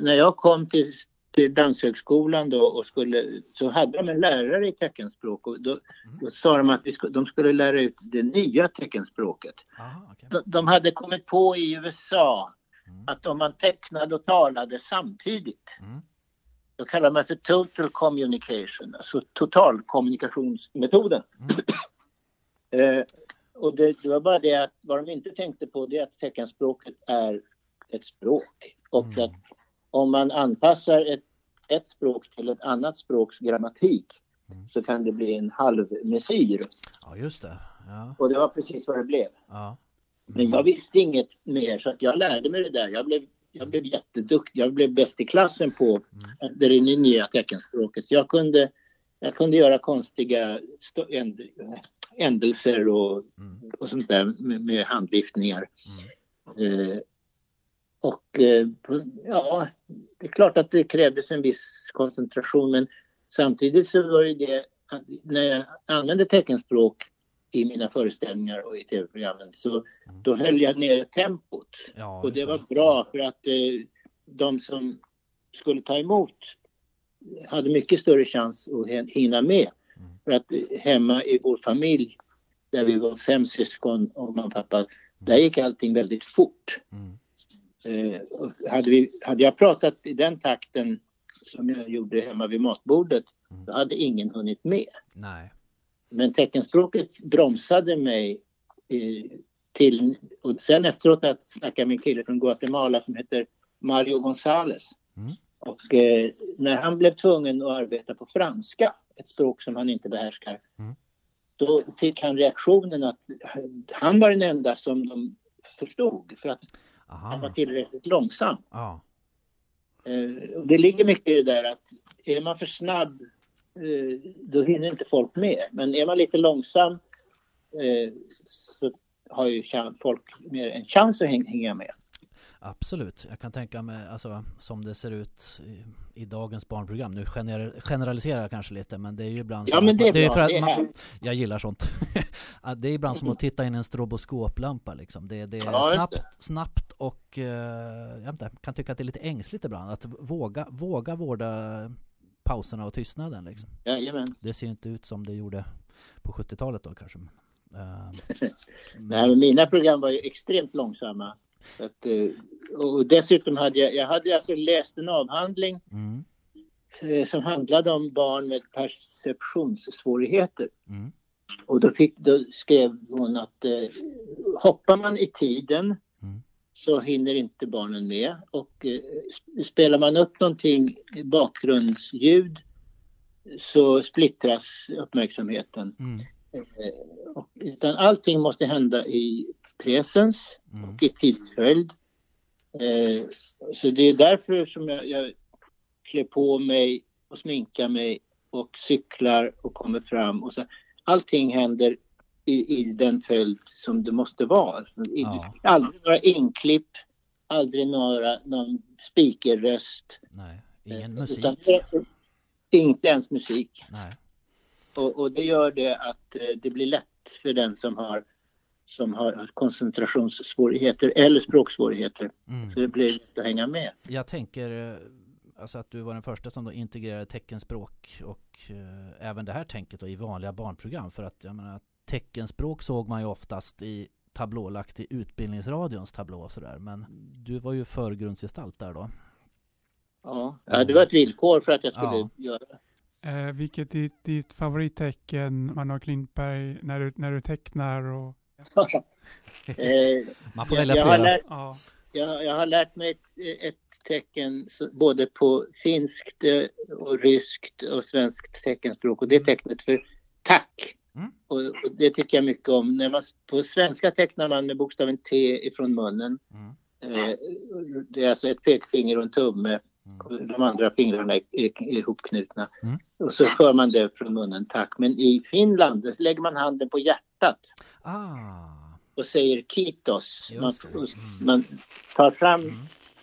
när jag kom till, till Danshögskolan då och skulle, så hade de en lärare i teckenspråk och då, då sa de att vi skulle, de skulle lära ut det nya teckenspråket. Aha, okej. De, de hade kommit på i USA att om man tecknade och talade samtidigt Mm. då kallar man för total communication, alltså totalkommunikationsmetoden. eh, och det, det var bara det att vad de inte tänkte på det är att teckenspråket är ett språk och Mm. att om man anpassar ett, ett språk till ett annat språks grammatik Mm. så kan det bli en halvmesyr. Ja, just det. Ja, Och det var precis vad det blev. ja. Men jag visste inget mer så att jag lärde mig det där. Jag blev, jag blev jätteduktig. Jag blev bäst i klassen på det nya teckenspråket. Så jag kunde, jag kunde göra konstiga änd- ändelser och, Mm. och sånt där med, med handviftningar. Eh, och eh, ja, det är klart att det krävdes en viss koncentration men samtidigt så var det det att när jag använde teckenspråk i mina föreställningar och i tv-programmen så då höll jag nere tempot. ja Och det var bra för att eh, de som skulle ta emot hade mycket större chans att hin- hinna med. Mm. För att eh, hemma i vår familj där vi var fem syskon och mamma och pappa, där gick allting väldigt fort. Mm. Eh, hade, vi, hade jag pratat i den takten som jag gjorde hemma vid matbordet, Mm. då hade ingen hunnit med. Nej. Men teckenspråket bromsade mig eh, till... Och sen efteråt jag snackade med en kille från Guatemala som heter Mario Gonzales. Mm. Och eh, när han blev tvungen att arbeta på franska, ett språk som han inte behärskar, Mm. då fick han reaktionen att han var den enda som de förstod för att han var Aha. tillräckligt långsam. Ja. Eh, det ligger mycket i det där att är man för snabb eh, då hinner inte folk med. Men är man lite långsam eh, så har ju folk mer en chans att häng- hänga med. Absolut, jag kan tänka mig alltså, som det ser ut i, i dagens barnprogram. Nu gener, generaliserar jag kanske lite men det är ju ibland Ja, men det är ju bra, för att det är man. Jag gillar sånt. Det är ibland som att titta in i en stroboskoplampa liksom. Det, det är Ja, snabbt, det. snabbt och eh, jag vet inte, kan tycka att det är lite ängsligt ibland. Att våga, våga vårda pauserna och tystnaden liksom. Jajamän. Det ser inte ut som det gjorde på 70-talet då kanske. Nej, men mina program var ju extremt långsamma. Att, eh, och dessutom hade jag, jag hade alltså läst en avhandling mm, eh, som handlade om barn med perceptionssvårigheter. mm, Och då, fick, då skrev hon att eh, hoppar man i tiden Mm. så hinner inte barnen med. Och eh, sp- spelar man upp någonting, bakgrundsljud, så splittras uppmärksamheten. mm, utan allting måste hända i presens mm. och i tidsföljd. Eh, så det är därför som jag, jag klär på mig och sminkar mig och cyklar och kommer fram. Och så, allting händer i, i den följd som det måste vara. Alltså, Ja. Aldrig några inklipp, aldrig några, någon speakerröst. Nej, ingen Eh, musik. utan Inte ens musik. Nej. Och, och det gör det att eh, det blir lätt för den som har, som har koncentrationssvårigheter eller språksvårigheter. Mm. Så det blir lätt att hänga med. Jag tänker eh, alltså att du var den första som då integrerade teckenspråk och eh, även det här tänket då i vanliga barnprogram för att jag menar teckenspråk såg man ju oftast i tablålagt i utbildningsradions tablå och sådär men du var ju förgrundsgestalt där då. Ja. ja, det var ett villkor för att jag skulle Ja. göra det. Eh, vilket är ditt, favorittecken, Manuel Klintberg, när du, när du tecknar? Och, eh, Man får jag, välja jag, har flera. lärt, ja. jag, jag har lärt mig ett, ett tecken både på finskt eh, och ryskt och svenskt teckenspråk och det är tecknet för tack. Mm. Och, och det tycker jag mycket om. När man, på svenska tecknar man med bokstaven T ifrån munnen. Mm. Eh, det är alltså ett pekfinger och en tumme. Mm. De andra fingrarna är, ihopknutna. Mm. Och så för man det från munnen, tack. Men i Finland lägger man handen på hjärtat Ah, och säger kitos. Man. Mm. man tar fram Mm.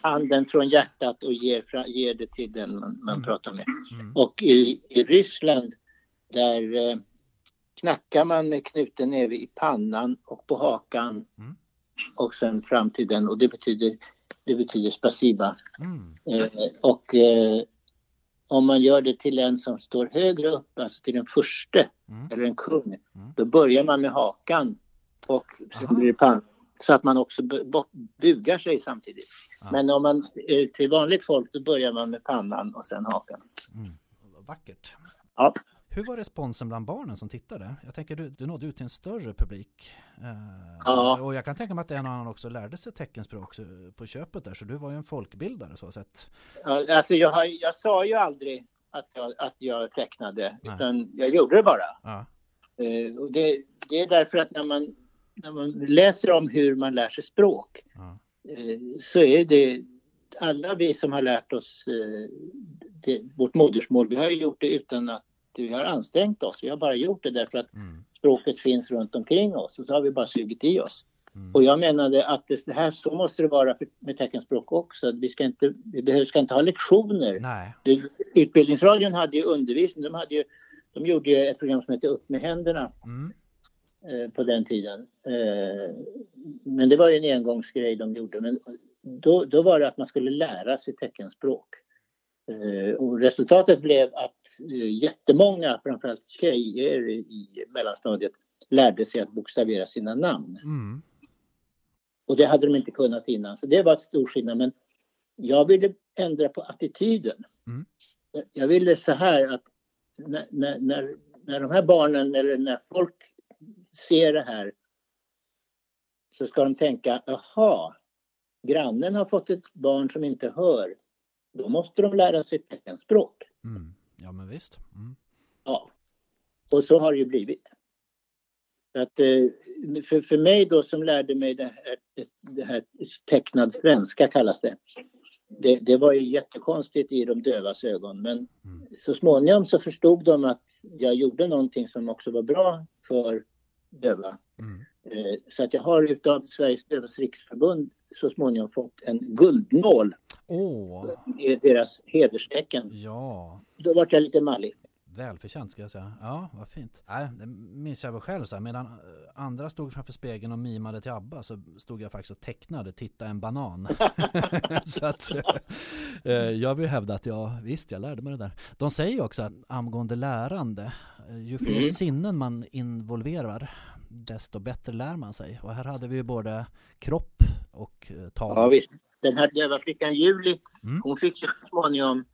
handen från hjärtat och ger, ger det till den man, man Mm. pratar med. mm. Och i, i Ryssland där eh, knackar man med knuten näve i pannan och på hakan och sen fram till den och det betyder det betyder spasiba. Mm. Eh, och eh, om man gör det till en som står högre upp, alltså till den första Mm. eller en kung, Mm. då börjar man med hakan och sen blir det pann. Så att man också bu- bu- bugar sig samtidigt. Ja. Men om man eh, till vanligt folk då börjar man med pannan och sen hakan. Mm. Vackert. Ja. Hur var responsen bland barnen som tittade? Jag tänker du, du nådde ut till en större publik. Eh, Ja. Och jag kan tänka mig att en och annan också lärde sig teckenspråk på köpet där, så du var ju en folkbildare så sett. Ja, Alltså jag, har, jag sa ju aldrig att jag, att jag tecknade, Nej. utan jag gjorde det bara. Ja. Eh, och det, det är därför att när man, när man läser om hur man lär sig språk Ja. eh, så är det alla vi som har lärt oss eh, det, vårt modersmål, vi har ju gjort det utan att vi har ansträngt oss. Vi har bara gjort det därför att Mm. språket finns runt omkring oss och så har vi bara sugit i oss. Mm. Och jag menade att det, det här, så måste det vara för, med teckenspråk också. Vi ska inte, vi behöver, ska inte ha lektioner. Nej. Det, Utbildningsradion hade ju undervisning. De, hade ju, de gjorde ju ett program som hette Upp med händerna Mm. eh, på den tiden. Eh, men det var ju en engångsgrej de gjorde. Men då, då var det att man skulle lära sig teckenspråk. Eh, och resultatet blev att eh, jättemånga, framförallt tjejer i mellanstadiet, lärde sig att bokstavera sina namn. Mm. Och det hade de inte kunnat innan. Så det var ett stor skillnad. Men jag ville ändra på attityden. Mm. Jag ville så här att när, när, när, när de här barnen eller när folk ser det här så ska de tänka, jaha, grannen har fått ett barn som inte hör. Då måste de lära sig teckenspråk. Mm. Ja men visst. Mm. Ja. Och så har det ju blivit. Att, eh, för, för mig då som lärde mig det här, det här tecknad svenska kallas det. det. Det var ju jättekonstigt i de dövas ögon men Mm. så småningom så förstod de att jag gjorde någonting som också var bra för döva. Mm. Eh, Så att jag har utav Sveriges Dövas Riksförbund så småningom fått en guldnål Åh, i deras hederstecken. ja. Då var jag lite mallig. Välförtjänt ska jag säga. Ja, vad fint. Nej, det minns jag väl själv så här. Medan eh, andra stod framför spegeln och mimade till ABBA så stod jag faktiskt och tecknade Titta en banan. så att eh, jag vill hävda att jag, visst jag lärde mig det där. De säger ju också att angående lärande, eh, ju fler Mm. sinnen man involverar desto bättre lär man sig. Och här hade vi ju både kropp och eh, tal. Ja visst. Den här döva flickan Julie, Mm. hon fick ju så småningom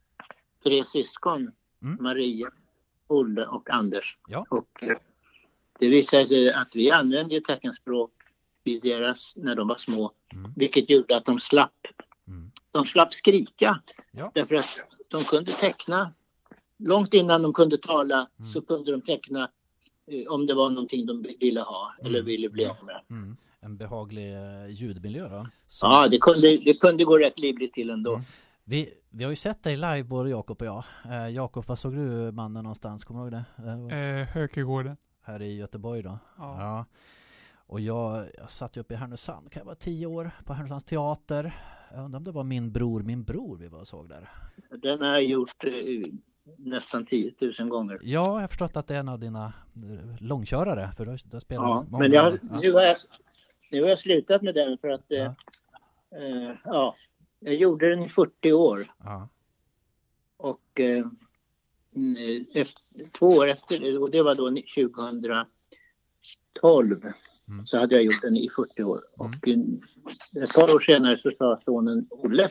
tre syskon. Mm. Maria, Olle och Anders. Ja. Och eh, det visade sig att vi använde teckenspråk i deras, när de var små. Mm. Vilket gjorde att de slapp, Mm. de slapp skrika. Ja. Därför att de kunde teckna. Långt innan de kunde tala Mm. så kunde de teckna eh, om det var någonting de ville ha eller Mm. ville bli av med. En behaglig eh, ljudmiljö då. Så- Ja, det kunde, det kunde gå rätt livligt till ändå. Mm. Vi, vi har ju sett dig live både Jakob och jag. Eh, Jakob, var såg du mannen någonstans? Kommer du ihåg det? det? var Eh, Hökegården. Här i Göteborg då. Ja. Och jag, jag satt ju uppe i Härnösand, kan jag vara tio år, på Härnösands teater. Jag undrar om det var min bror, min bror vi var och såg där. Den har jag gjort eh, nästan 10 000 gånger. Ja, jag har förstått att det är en av dina eh, långkörare, för du har, du har spelat Ja, många men jag, år. ja. nu, har jag, nu har jag slutat med den för att eh, Ja. eh, ja, jag gjorde den i 40 år Ja. och eh, mm, efter, två år efter, och det var då 2012, Mm. så hade jag gjort den i 40 år. Och eh, ett par år senare så sa sonen Olle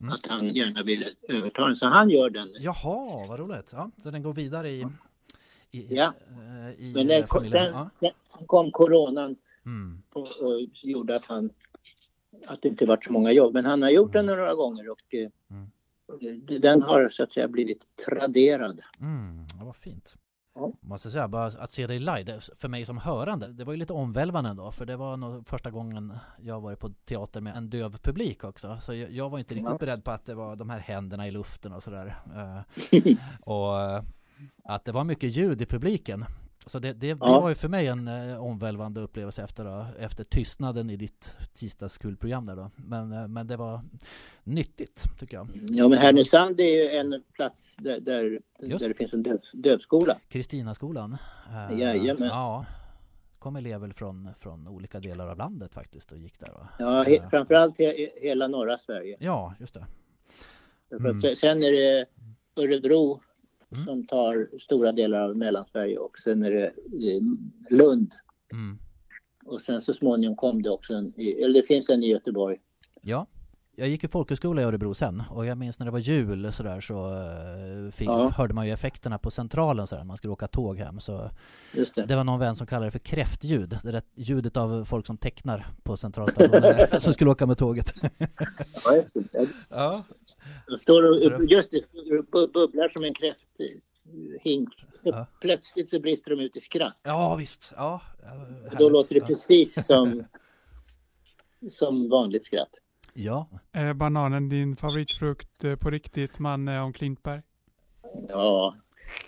Mm. att han gärna ville överta den, så han gör den. Jaha, vad roligt. Ja, så den går vidare i, i, Ja. eh, i Men eh, den, sen, Ja. sen kom coronan Mm. och, och gjorde att han att det inte varit så många jobb. Men han har gjort den några gånger och eh, Mm. den har så att säga blivit traderad. Mm, ja, vad fint. Ja. Måste säga, bara att se dig live, för mig som hörande, det var ju lite omvälvande ändå, för det var nog första gången jag varit på teater med en döv publik också. Så jag, jag var inte riktigt Ja. beredd på att det var de här händerna i luften och sådär. Eh, och eh, att det var mycket ljud i publiken. Så det, det, det Ja. var ju för mig en eh, omvälvande upplevelse efter, då, efter tystnaden i ditt tisdagskulprogram där då. Men, eh, men det var nyttigt, tycker jag. Ja, men Härnösand är ju en plats där, där, där det finns en döv, dövskola. Kristinaskolan. Eh, Jajamän. Ja. kom elever från, från olika delar av landet faktiskt och gick där. Va? Ja, he, framförallt he, hela norra Sverige. Ja, just det. Mm. Sen är det Örebro Mm. som tar stora delar av Mellansverige och sen är det Lund. Mm. Och sen så småningom kom det också en, eller det finns en i Göteborg. Ja, jag gick i folkhögskola i Örebro sen och jag minns när det var jul så där så eh, fick, Ja. hörde man ju effekterna på centralen så där, man skulle åka tåg hem så Just det. det var någon vän som kallade det för kräftljud, det där ljudet av folk som tecknar på centralstationen som skulle åka med tåget. Ja, står och, just det, bu- bubblar som en kräfthink. Ja. Plötsligt så brister de ut i skratt. ja visst, ja. Då låter det precis som, som vanligt skratt. Ja, Är bananen din favoritfrukt eh, på riktigt, Manne om Klintberg? Ja,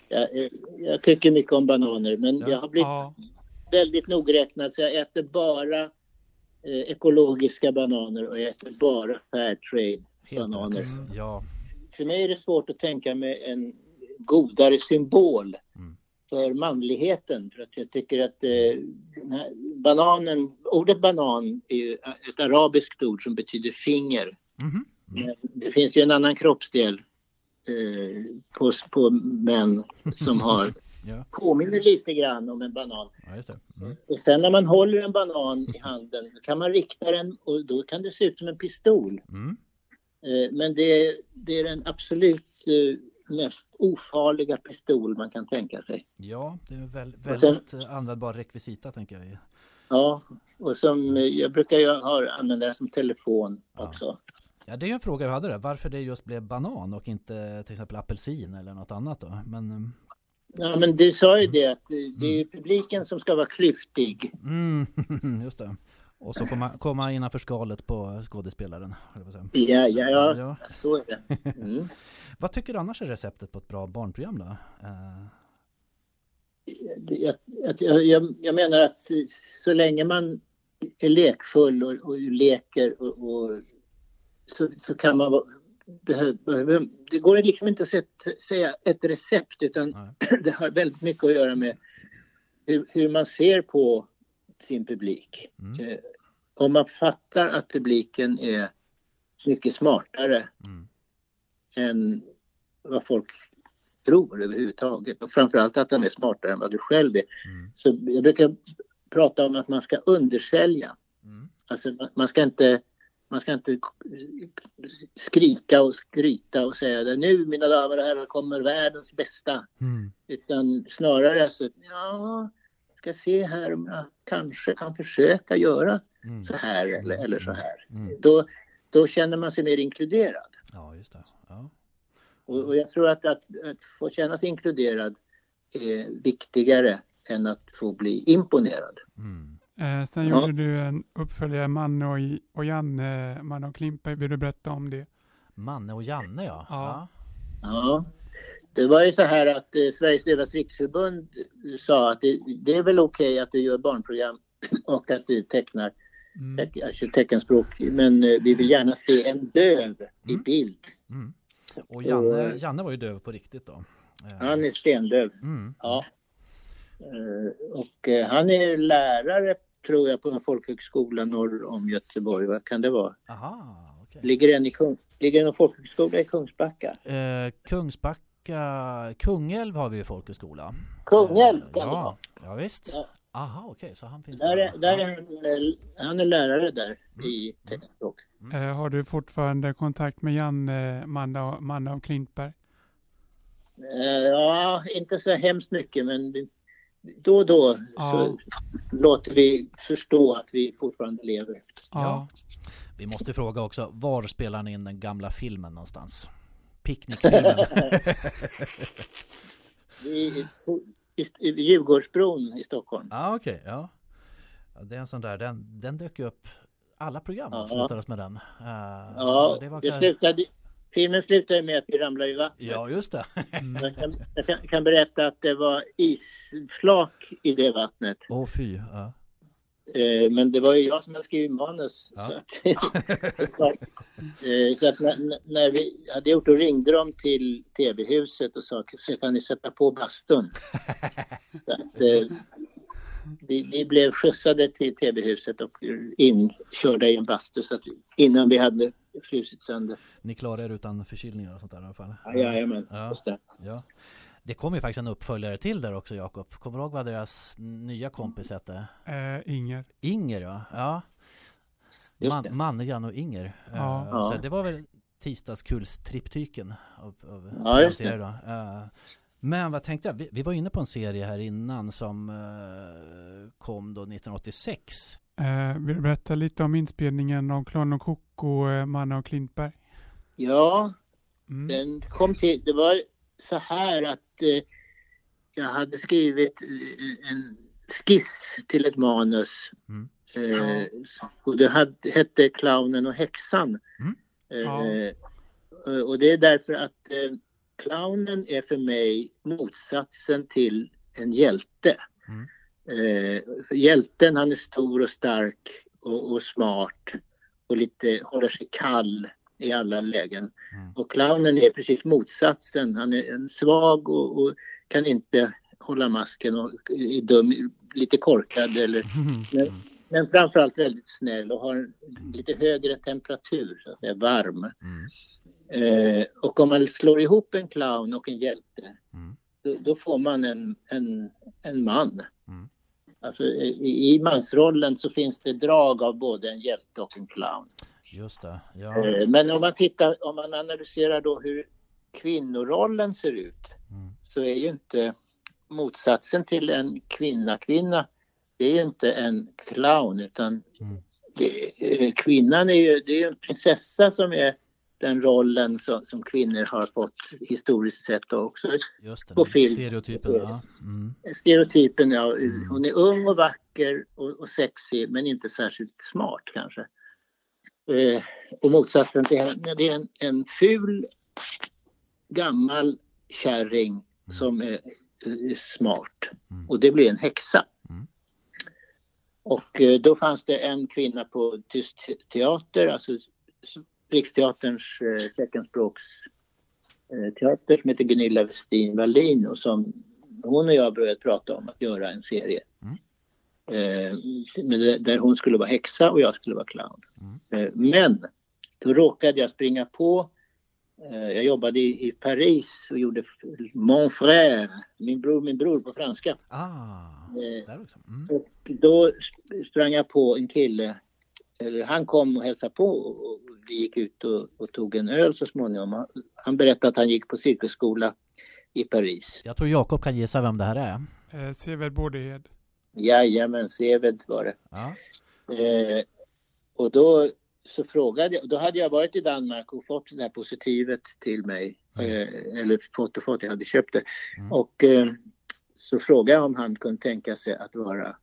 jag, jag tycker mycket om bananer men Ja. jag har blivit Ja, väldigt nogräknad så jag äter bara eh, ekologiska bananer och jag äter bara fair trade helt bananer. rätt. Ja, För mig är det svårt att tänka mig en godare symbol Mm. för manligheten. För att jag tycker att eh, bananen, ordet banan är ju ett arabiskt ord som betyder finger. Mhm. Men det finns ju en annan kroppsdel eh, på, på män som har ja, påminner lite grann om en banan. ja just det. Mm. Och sen när man håller en banan i handen kan man rikta den och då kan det se ut som en pistol. Mm. Eh, Men det, är- det är den absolut eh, mest ofarliga pistol man kan tänka sig. Ja, det är väl, Och sen- väldigt eh, användbar rekvisita tänker jag. Ja, och som jag brukar ha, använda den som telefon Ja. också. Ja, det är en fråga jag hade där. Varför det just blev banan och inte till exempel apelsin eller något annat då? Men, Ja, men du sa ju det att det är publiken som ska vara klyftig. mm, just det. Och så får man komma innanför skalet på skådespelaren. Ja, ja, ja, Ja. så är det. Mm. Vad tycker du annars är receptet på ett bra barnprogram då? Eh, Jag, jag, jag, menar att så länge man är lekfull och, och leker och, och så, så kan man vara- det går liksom inte att säga ett recept utan Nej. det har väldigt mycket att göra med hur, hur man ser på sin publik. Mm. Eh, Om man fattar att publiken är mycket smartare Mm. än vad folk tror överhuvudtaget. Och framförallt att den är smartare än vad du själv är. Mm. Så jag brukar prata om att man ska undersälja. Mm. Alltså man- ska inte, man ska inte skrika och skryta och säga att nu mina damer och herrar kommer världens bästa. Mm. Utan snarare så ja, ska se här om jag kanske kan försöka göra Mm. så här eller, eller så här. Mm. Då, då känner man sig mer inkluderad. Ja, just det. Ja. Och, och jag tror att, att, att få känna sig inkluderad är viktigare än att få bli imponerad. Mm. eh, sen Ja. gjorde du en uppföljare, Manne och, och Janne, Manne och Klintberg. Vill du berätta om det? Manne och Janne ja. Ja. Ja, det var ju så här att eh, Sveriges Dövas Riksförbund eh, sa att det, det är väl okej att du gör barnprogram och att du tecknar Mm. teck, alltså teckenspråk men eh, vi vill gärna se en döv i Mm. bild. Mm. Och Janne, Janne var ju döv på riktigt då. Eh, Han är stendöv. Mm. Ja. Eh, Och eh, han är lärare tror jag på en folkhögskola norr om Göteborg. Vad kan det vara? Aha, okej. Ligger en, i Kung, ligger en folkhögskola i Kungsbacka? Eh, Kungsbacka, Kungälv har vi ju folkhögskola. Kungälv Eh, kan det vara. ja, ja, visst. Ja. Aha, okej, så han finns Där där. är, där ja. är han, eh, han är lärare där i teckenspråk. Eh, har du fortfarande kontakt med Janne, Manne och, Manne och Klintberg? Eh, Ja, inte så hemskt mycket men vi- då och då Ja. så låter vi förstå att vi fortfarande lever. Ja. Vi måste fråga också, var spelar ni in den gamla filmen någonstans? Picknickfilmen? I, i, i Djurgårdsbron i Stockholm. Ja, okej, ja. ja. Det är en sån där, den, den dök ju upp, alla program Ja. avslutades med den. Eh, Ja, det var det klar- slutade, filmen slutade med att vi ramlade i vattnet. Ja, just det. Jag, kan, jag kan, berätta att det var isflak i det vattnet. Åh fy. Ja. Eh, men det var ju jag som hade skrivit manus. Ja. Så att, eh, så att när, när vi hade gjort och ringde de till tv-huset och sa så kan ni sätta på bastun. Så att, eh, vi, vi blev skjutsade till TV-huset och inkörda i en bastu så att, innan vi hade frusit sönder. Ni klarar er utan förkylningar och sånt där i alla fall? Ja, Jajamän, Ja. just det. Ja. Det kom ju faktiskt en uppföljare till där också Jakob. Kommer du ihåg vad deras nya kompis hette? Eh, Inger. Inger ja. ja. Man, det. Manne, och Inger. Ja. Eh, Ja. Så det var väl tisdagskullstriptyken av, av Ja, just då. Eh, Men vad tänkte jag? Vi, vi var inne på en serie här innan som eh, kom då 1986. Eh, vill du berätta lite om inspelningen av Klan och Koko, Manne och Klintberg? Ja, Mm. den kom till, det var så här att eh, jag hade skrivit eh, en skiss till ett manus. Mm. Eh, och det hade, hette Clownen och häxan. Mm. Ja. Eh, och det är därför att eh, clownen är för mig motsatsen till en hjälte. Mm. Eh, hjälten han är stor och stark och, och smart och lite håller sig kall i alla lägen. Mm. Och clownen är precis motsatsen. Han är en svag och, och kan inte hålla masken och är dum, lite korkad eller men, men framförallt väldigt snäll och har en lite högre temperatur, så att säga, varm. Mm. Eh, och om man slår ihop en clown och en hjälte, Mm. då, då får man en, en, en man. Mm. Alltså, i, I mansrollen så finns det drag av både en hjälte och en clown. Just det. Ja. Eh, men om man tittar, om man analyserar då hur kvinnorollen ser ut Mm. så är ju inte motsatsen till en kvinna-kvinna, det är ju inte en clown utan Mm. det, eh, kvinnan är ju, det är ju en prinsessa som är den rollen som, som kvinnor har fått historiskt sett och också. Just det. På film. Stereotypen. Ja. Mm. Stereotypen, ja, Mm. hon är ung och vacker och, och sexig men inte särskilt smart kanske. Eh, och motsatsen till henne, det är en, en ful gammal kärring som är, är smart Mm. och det blir en häxa. Mm. Och eh, då fanns det en kvinna på Tyst teater, alltså Riksteaterns eh, teckenspråkspråksteater eh, som heter Gunilla Westin Wallin och som hon och jag började prata om att göra en serie. Mm. Eh, men där hon skulle vara häxa och jag skulle vara clown. Mm. Eh, men då råkade jag springa på eh, jag jobbade i, i Paris och gjorde Mon frère, min bror, min bror på franska. Ah, Eh, där också. Mm. och då sp- sprang jag på en kille, eller han kom och hälsade på och vi gick ut och, och tog en öl så småningom. Han, han berättade att han gick på cirkusskola i Paris. Jag tror Jakob kan gissa vem det här är. Eh, Seved Bårdehed. Jajamän, Seved var det. Ja. Eh, och då så frågade jag, då hade jag varit i Danmark och fått det här positivet till mig. Eh, eller fått och fått, jag hade köpt det. Mm. Och eh, så frågade jag om han kunde tänka sig att vara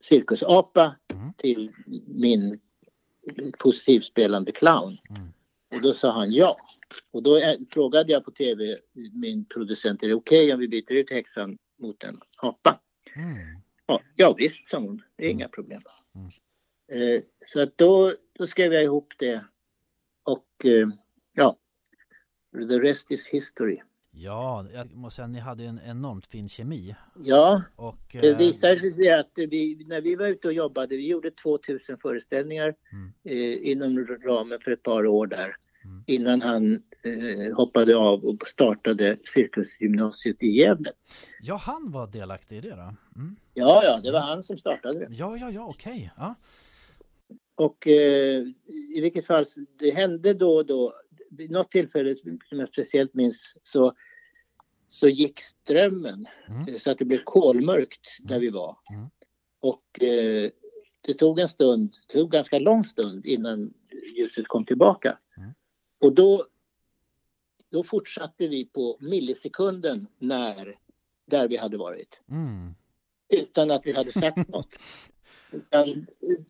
cirkusapa Mm. till min positivspelande clown. Mm. Och då sa han ja. Och då eh, frågade jag på tv min producent, är det okej om vi byter ut häxan mot en apa? Mm. Ja, ja visst, sa hon. Det är inga problem. Mm. Eh, så att då, då skrev jag ihop det. Och eh, ja, the rest is history. Ja, jag måste säga att ni hade en enormt fin kemi. Ja, Och, det eh, visade sig att vi, när vi var ute och jobbade, vi gjorde 2000 föreställningar Mm. inom ramen för ett par år där. Mm. Innan han eh, hoppade av och startade Cirkusgymnasiet i Gävle. Ja, han var delaktig i det då? Mm. Ja, ja, det var han som startade det. Ja, ja, ja, okej. Ja. Och eh, i vilket fall, det hände då och då, vid något tillfälle som jag speciellt minns så, så gick strömmen Mm. eh, så att det blev kolmörkt där vi var. Mm. Och eh, det tog en stund, det tog ganska lång stund innan ljuset kom tillbaka. Och då, då fortsatte vi på millisekunden när, där vi hade varit Mm. utan att vi hade sagt något.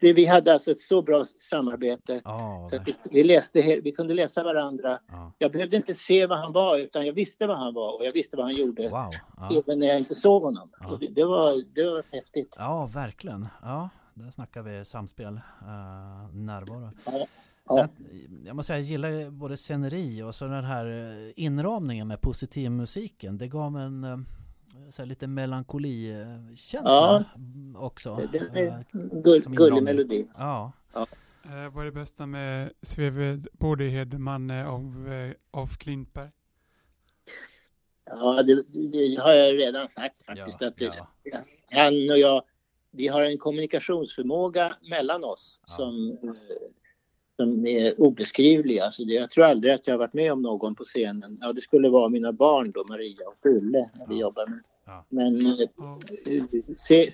Det, vi hade alltså ett så bra samarbete Ja, så vi, vi, läste, vi kunde läsa varandra. ja. Jag behövde inte se vad han var utan jag visste vad han var och jag visste vad han gjorde Wow. Ja. även när jag inte såg honom. Det, det, var, det var häftigt. ja, verkligen. Ja, där snackar vi samspel, uh, närvaro. Ja. Sen, jag måste säga, jag gillar både sceneri och så den här eh, inramningen med positivmusiken. Det gav en, eh, så här, lite melankolikänsla Ja. också. Det är Eh, en gull, som gullig melodi. Ja, Eh, vad är det bästa med Sveved Bådehed-man eh, av, av Klintberg? Ja, det, det har jag redan sagt faktiskt. Ja, att det, ja. Han och jag, vi har en kommunikationsförmåga mellan oss Ja. som, som är obeskrivlig. Alltså det, jag tror aldrig att jag har varit med om någon på scenen. Ja, det skulle vara mina barn då, Maria och Fulle, när vi Ja. jobbar med. Ja. Men eh,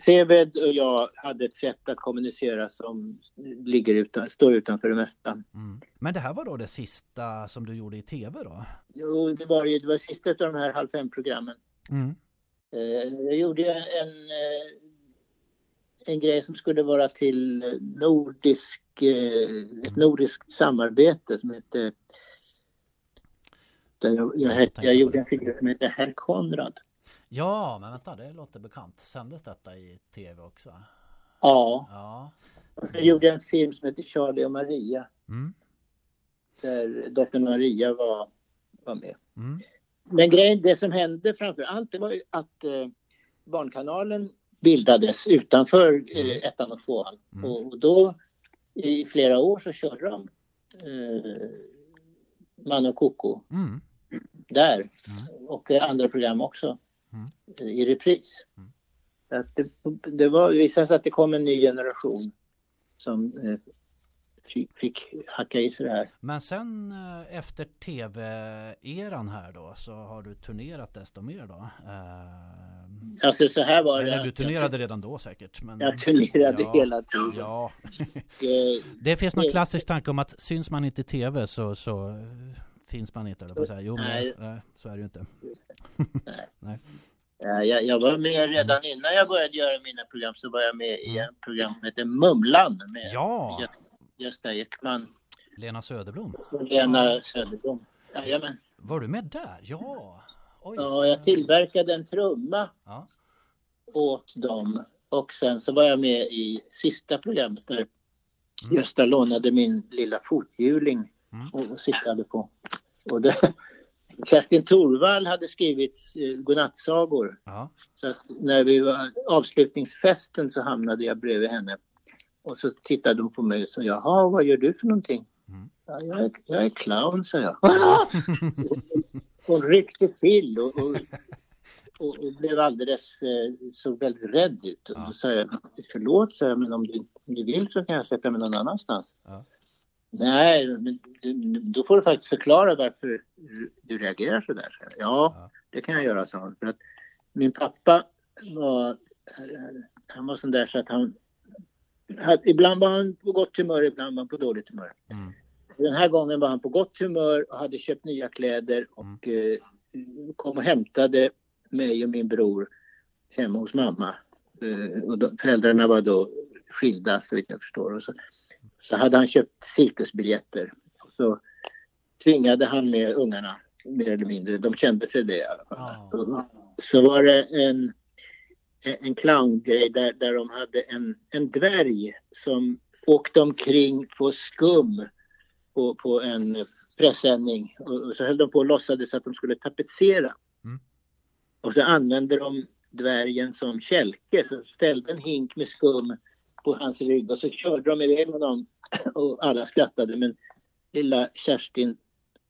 Seved och jag hade ett sätt att kommunicera som ligger utan, står utanför det mesta. mm. Men det här var då det sista som du gjorde i tv då? Jo, det var, ju- det var sista av de här halv fem-programmen. Mm. Eh, Jag gjorde en, eh, en grej som skulle vara till nordisk, eh, ett nordiskt samarbete som hette jag, jag, jag gjorde en figur som hette Herr Konrad. Ja, men vänta, det låter bekant. Sändes detta i tv också? Ja, Ja. och sen gjorde jag en film som heter Charlie och Maria Mm. där dottern Maria var, var med. Mm. Men grejen, det som hände framför allt det var ju att eh, Barnkanalen bildades utanför eh, ettan och tvåan. Mm. Och, då i flera år så körde de eh, Man och Koko Mm. där. Mm. Och eh, andra program också Mm. eh, i repris. Mm. Att det, det var, visade sig att det kom en ny generation som eh, fick, fick hacka i sig det här. Men sen eh, efter tv-eran här då så har du turnerat desto mer då? Eh, Alltså så här var det. eller du turnerade redan då säkert? Men, Jag, jag turnerade Ja, hela tiden. Ja, det finns någon Det- klassisk tanke om att syns man inte i tv så, så eh, finns man inte eller på att säga. Jo, men Nej. nej, så är det ju inte. Ja, jag, jag var med redan innan jag började göra mina program så var jag med i ett program som heter Mumlan med Mm. Ja, Gö- Gösta Ekman Lena Söderblom. Lena Söderblom. Jajamän. Var du med där? Ja. Oj. Ja, jag tillverkade en trumma Ja. åt dem och sen så var jag med i sista programmet där Mm. Gösta lånade min lilla fothjuling Mm. och, sittade på. Och det, Kerstin Thorvall hade skrivit eh, godnattsagor Ja. Så när vi var avslutningsfesten så hamnade jag bredvid henne. Och så tittade hon på mig och sa, jaha, vad gör du för någonting? Mm. Ja, jag, är, jag är clown, sa jag. hon ryckte till och, och, och, och blev alldeles, eh, såg väldigt rädd ut. Och så sa jag, förlåt, sa jag, men om du, om du vill så kan jag sätta mig någon annanstans. Ja. Nej, men du- då får du faktiskt förklara varför du reagerar så där. Ja, Ja. det kan jag göra, sa hon. För att min pappa var, han var sån där så att han, ibland var han på gott humör, ibland var han på dåligt humör. Mm. Den här gången var han på gott humör och hade köpt nya kläder och eh, kom och hämtade mig och min bror hemma hos mamma. Eh, och då, föräldrarna var då skilda så vitt jag förstår. Och så, så hade han köpt cirkusbiljetter. Och så tvingade han med ungarna mer eller mindre. De kände sig det i alla fall. Så, så var det en, en clowngrej där, där de hade en, en dvärg som åkte omkring på skum på, på en pressändning och, så höll de på och låtsades att de skulle tapetsera. Mm. Och så använde de dvärgen som kälke, så ställde en hink med skum på hans rygg och så körde de iväg honom och alla skrattade men lilla Kerstin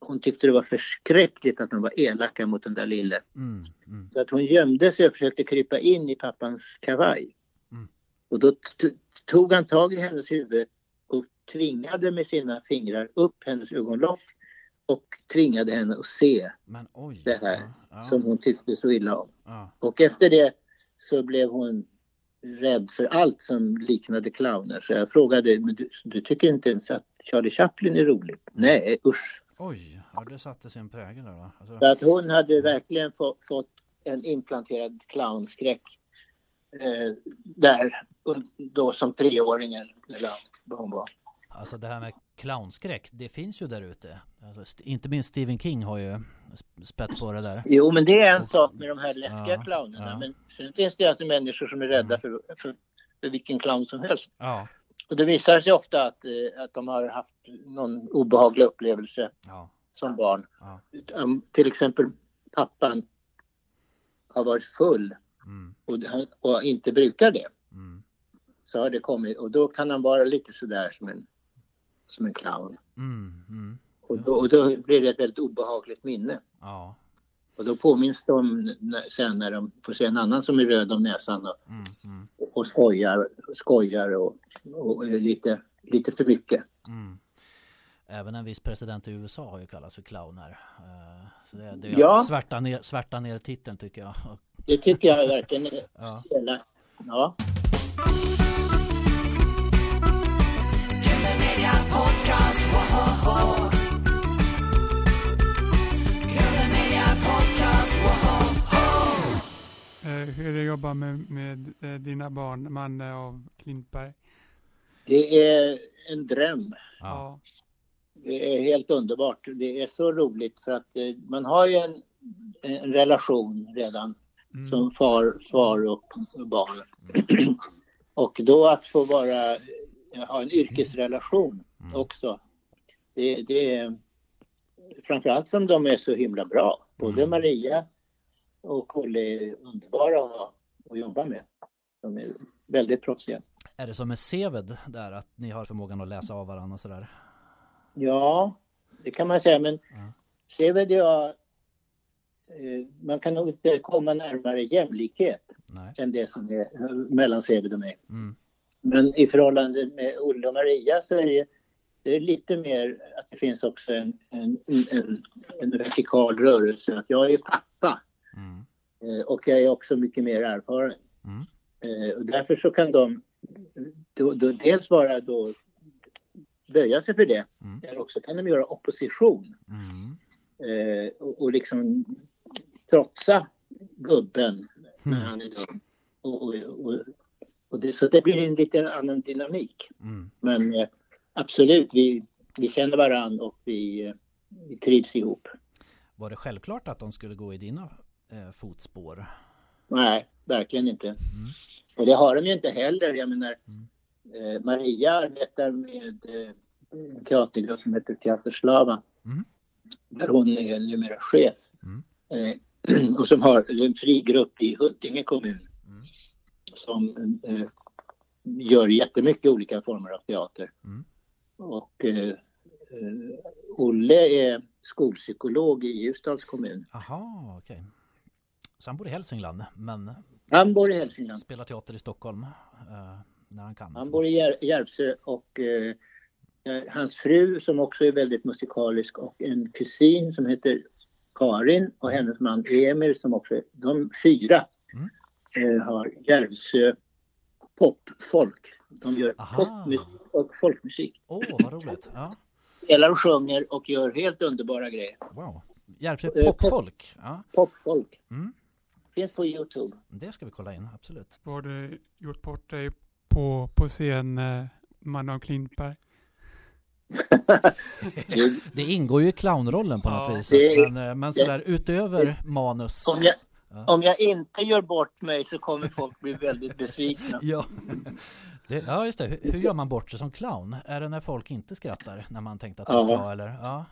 hon tyckte det var förskräckligt att de var elaka mot den där lille. Mm. Mm. Så att hon gömde sig och försökte krypa in i pappans kavaj. Mm. Och då tog han tag i hennes huvud tvingade med sina fingrar upp hennes ögonlock och tvingade henne att se Men oj. Det här Ja. Ja. som hon tyckte så illa om. Ja. Och efter det så blev hon rädd för allt som liknade clowner. Så jag frågade, men du, du tycker inte ens att Charlie Chaplin är rolig? Nej, usch. Oj, ja, det satte sin prägel där då. Alltså, Så att hon hade verkligen få, fått en implanterad clownskräck eh, där, då som treåring eller vad hon var. Alltså det här med clownskräck, det finns ju där ute. Alltså, inte minst Stephen King har ju sp- spett på det där. Jo, men det är en sak med de här läskiga Ja, clownerna. ja. Men sen finns det alltså människor som är rädda för, för, för vilken clown som helst. Ja, Och det visar sig ofta att, eh, att de har haft någon obehaglig upplevelse ja, som barn. ja. Till exempel pappan har varit full Mm. och, och inte brukar det Mm. så har det kommit och då kan han vara lite sådär som en, som en clown. Mm. Mm. Och då, och då blir det ett väldigt obehagligt minne. Ja. Och då påminns de sen när de får se en annan som är röd om näsan och, Mm. Mm. och skojar, skojar och, och lite, lite för mycket. Mm. Även en viss president i USA har ju kallats för clown här. Eh, Så det, det är Ja. att svärta ner, svärta ner titeln tycker jag. Det tycker jag verkligen är Ja. Ja. Hur är det att jobba med, med eh, dina barn, Manne och Klintberg? Det är en dröm. Ja. Det är helt underbart. Det är så roligt för att eh, man har ju en, en relation redan Mm. som far, far och barn. och då att få vara, eh, ha en yrkesrelation Mm. också. Det, det är framförallt som de är så himla bra. Både Mm. Maria och Olle är underbara att, att jobba med. De är väldigt proffsiga. Är det som med Seved där att ni har förmågan att läsa av varandra och sådär? Ja, det kan man säga. Men Ja. Seved och jag, eh, man kan nog inte komma närmare jämlikhet Nej. än det som är mellan Seved och mig. Mm. Men i förhållande med Olle och Maria så är det, det är lite mer att det finns också en, en, en, en vertikal rörelse. Att jag är pappa Mm. eh, och jag är också mycket mer erfaren. Mm. Eh, Och därför så kan de då, då dels bara då böja sig för det. Mm. Eller också kan de göra opposition Mm. eh, och, och liksom trotsa gubben när Mm. han är dum. Och, och, och, och det, så det blir en lite annan dynamik. Mm. Men eh, absolut, vi, vi känner varandra och vi, eh, vi trivs ihop. Var det självklart att de skulle gå i dina eh, fotspår? Nej, verkligen inte. Och det har de ju inte heller. Jag menar, eh, Maria arbetar med en teatergrupp som heter Teaterslava. Mm. Där hon är numera chef. Mm. Och som har en fri grupp i Huddinge kommun. Mm. Som eh, gör jättemycket olika former av teater. Mm. Och eh, eh, Olle är skolpsykolog i Ljusdals kommun. Aha, okej. Så han bor i Hälsingland men Han bor i Hälsingland. spelar teater i Stockholm eh, när han kan. Han bor i Jär- Järvsö och eh, eh, hans fru som också är väldigt musikalisk och en kusin som heter Karin och hennes man Emil som också är, de fyra Mm. Eh, har Järvsö popfolk. De gör Aha. popmusik och folkmusik. Åh, vad roligt. Ja, Spelar och sjunger och gör helt underbara grejer. wow. Järvsö Eh, pop- popfolk. Ja, Popfolk. Mm. Finns på Youtube. det ska vi kolla in, absolut. Vad har du gjort bort dig på, på scen, eh, och Klintberg? Det- ingår ju i clownrollen på något Ja. vis. Det- Men, eh, men sådär utöver manus. Om jag, Ja. Om jag inte gör bort mig så kommer folk bli väldigt besvikna. Ja. Det, ja, just det. Hur, hur gör man bort sig som clown? Är det när folk inte skrattar? När man tänkte att de ska, eller? Ja.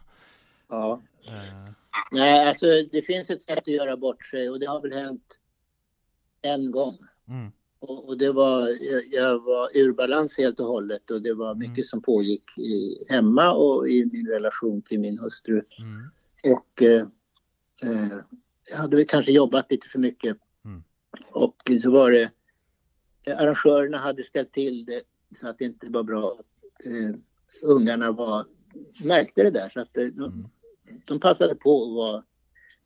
Ja. Eh, Nej, alltså det finns ett sätt att göra bort sig och det har väl hänt en gång. Mm. Och, och det var, jag, jag var ur balans helt och hållet och det var mycket Mm. som pågick i, hemma och i min relation till min hustru. Mm. Och eh, eh, hade väl kanske jobbat lite för mycket. Mm. Och så var det, eh, arrangörerna hade ställt till det så att det inte var bra. Eh, ungarna var, märkte det där så att eh, de, Mm. de passade på att vara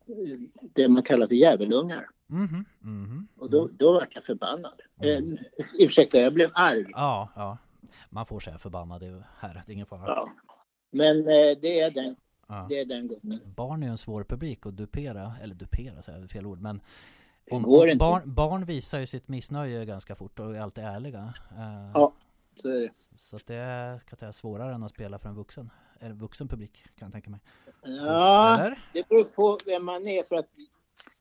eh, det man kallar för djävulungar. Mhm, mhm. Och då, då var jag förbannad. Eh, ursäkta, jag blev arg. Ja, ja. Man får säga förbannad här, det är ingen fara. Ja. Men eh, det, är den, Ja. det är den gången. Barn är ju en svår publik att dupera, eller dupera säger jag, fel ord, men om, om barn, barn visar ju sitt missnöje ganska fort och är alltid ärliga. Eh, Ja. Så är det. Så det är kan jag säga, svårare än att spela för en vuxen, eller vuxen publik kan jag tänka mig. Ja, Eller? det beror på vem man är för att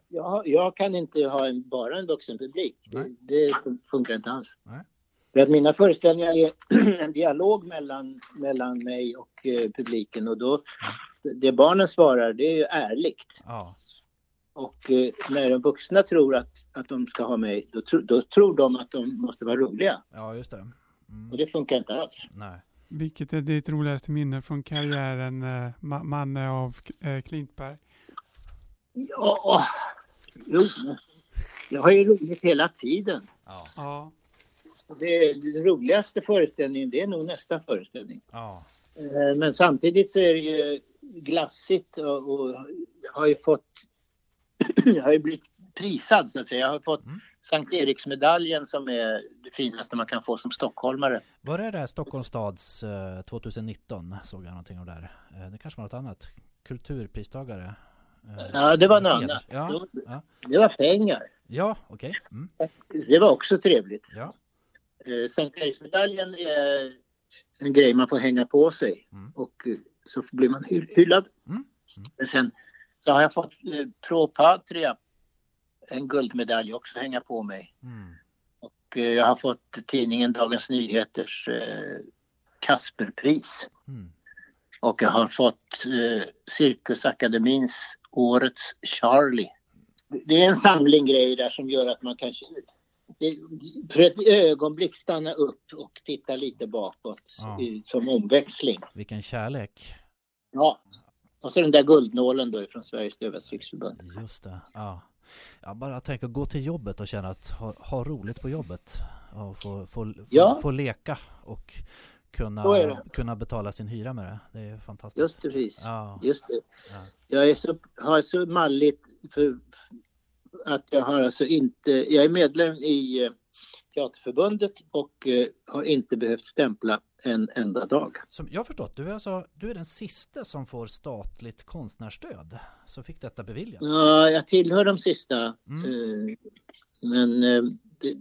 jag, jag kan inte ha en, bara en vuxenpublik. Det, Nej. det fun- funkar inte alls. Nej. För att mina föreställningar är en dialog mellan, mellan mig och eh, publiken och då det barnen svarar det är ju ärligt. Ja. Och eh, när de vuxna tror att, att de ska ha mig, då, tro, då tror de att de måste vara roliga. Ja, just det. Mm. Och det funkar inte alls. Nej. Vilket är ditt roligaste minne från karriären eh, Ma- Manne av eh, Klintberg? Ja, jo, jag har ju roligt hela tiden. Ja. Ja, Det, den roligaste föreställningen, det är nog nästa föreställning. Ja. Eh, Men samtidigt så är det ju glassigt och, och har ju fått, jag har ju blivit prisad så att säga. Jag har fått Mm. Sankt Eriksmedaljen som är det finaste man kan få som stockholmare. Var det där Stockholms stads eh, 2019? Såg jag någonting av där. Eh, det kanske var något annat. Kulturpristagare. Eh, Ja, det var något annat. Ja. Det var pengar. ja okej. Mm. Det var också trevligt. Ja. Eh, Sankt Eriksmedaljen är en grej man får hänga på sig Mm. och eh, så blir man hy- hyllad. Mm. Men sen så har jag fått eh, Pro Patria, en guldmedalj också hänga på mig. Mm. Och eh, jag har fått tidningen Dagens Nyheters eh, Kasperpris. Mm. Och jag har fått eh, Cirkusakademins Årets Charlie. Det är en samling grejer där som gör att man kanske för ett ögonblick stanna upp och titta lite bakåt Ja. i, som omväxling. Vilken kärlek. Ja. Och så den där guldnålen då från Sveriges Dövas Riksförbund. Just det. Ja. Jag bara tänker gå till jobbet och känna att ha, ha roligt på jobbet. Och få, få, få, Ja. få leka och kunna, kunna betala sin hyra med det. Det är fantastiskt. Just precis. Ja. Just det. Ja. Jag är så, har så malligt för att jag har alltså inte, jag är medlem i eh, Teaterförbundet och eh, har inte behövt stämpla en enda dag. Som jag förstått, du är, alltså, du är den sista som får statligt konstnärsstöd. Så fick detta beviljat. Ja, jag tillhör de sista. Mm. eh, Men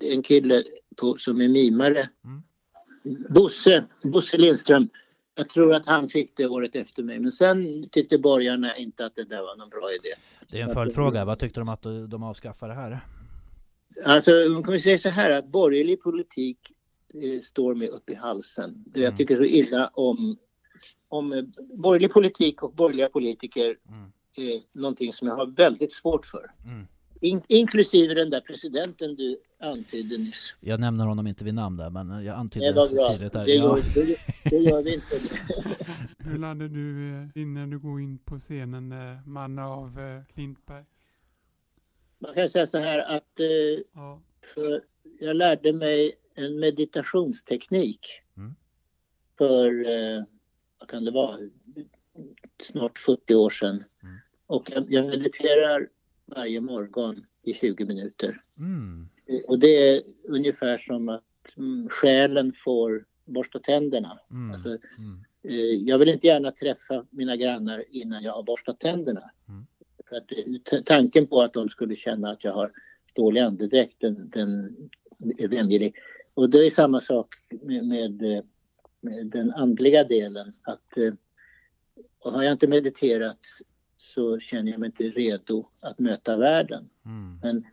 en kille på, som är mimare. Mm. Bosse, Bosse Lindström. Jag tror att han fick det året efter mig. Men sen tyckte borgarna inte att det där var någon bra idé. Det är en följdfråga. Vad tyckte de att de avskaffade det här? Alltså, man kan säga så här att borgerlig politik eh, står mig upp i halsen. Mm. Jag tycker så illa om, om eh, borgerlig politik och borgerliga politiker Mm. är någonting som jag har väldigt svårt för. Mm. In, inklusive den där presidenten du antydde nyss. Jag nämner honom inte vid namn där, men jag antydde Det var bra. där. Det gör, Ja. det, det gör vi inte. hur laddar du eh, innan du går in på scenen eh, Manne av eh, Klintberg? Man kan säga så här att eh, Ja, för jag lärde mig en meditationsteknik Mm. för, eh, vad kan det vara, snart 40 år sedan. Mm. Och jag, jag mediterar varje morgon i 20 minuter. Mm. Och det är ungefär som att mm, själen får borsta tänderna. Mm. Alltså, Mm. eh, jag vill inte gärna träffa mina grannar innan jag har borstat tänderna. Mm. För att eh, tanken på att de skulle känna att jag har dålig andedräkt, den, den är vämjelig. Och det är samma sak med, med, eh, med den andliga delen. Att eh, har jag inte mediterat så känner jag mig inte redo att möta världen. Mm. Men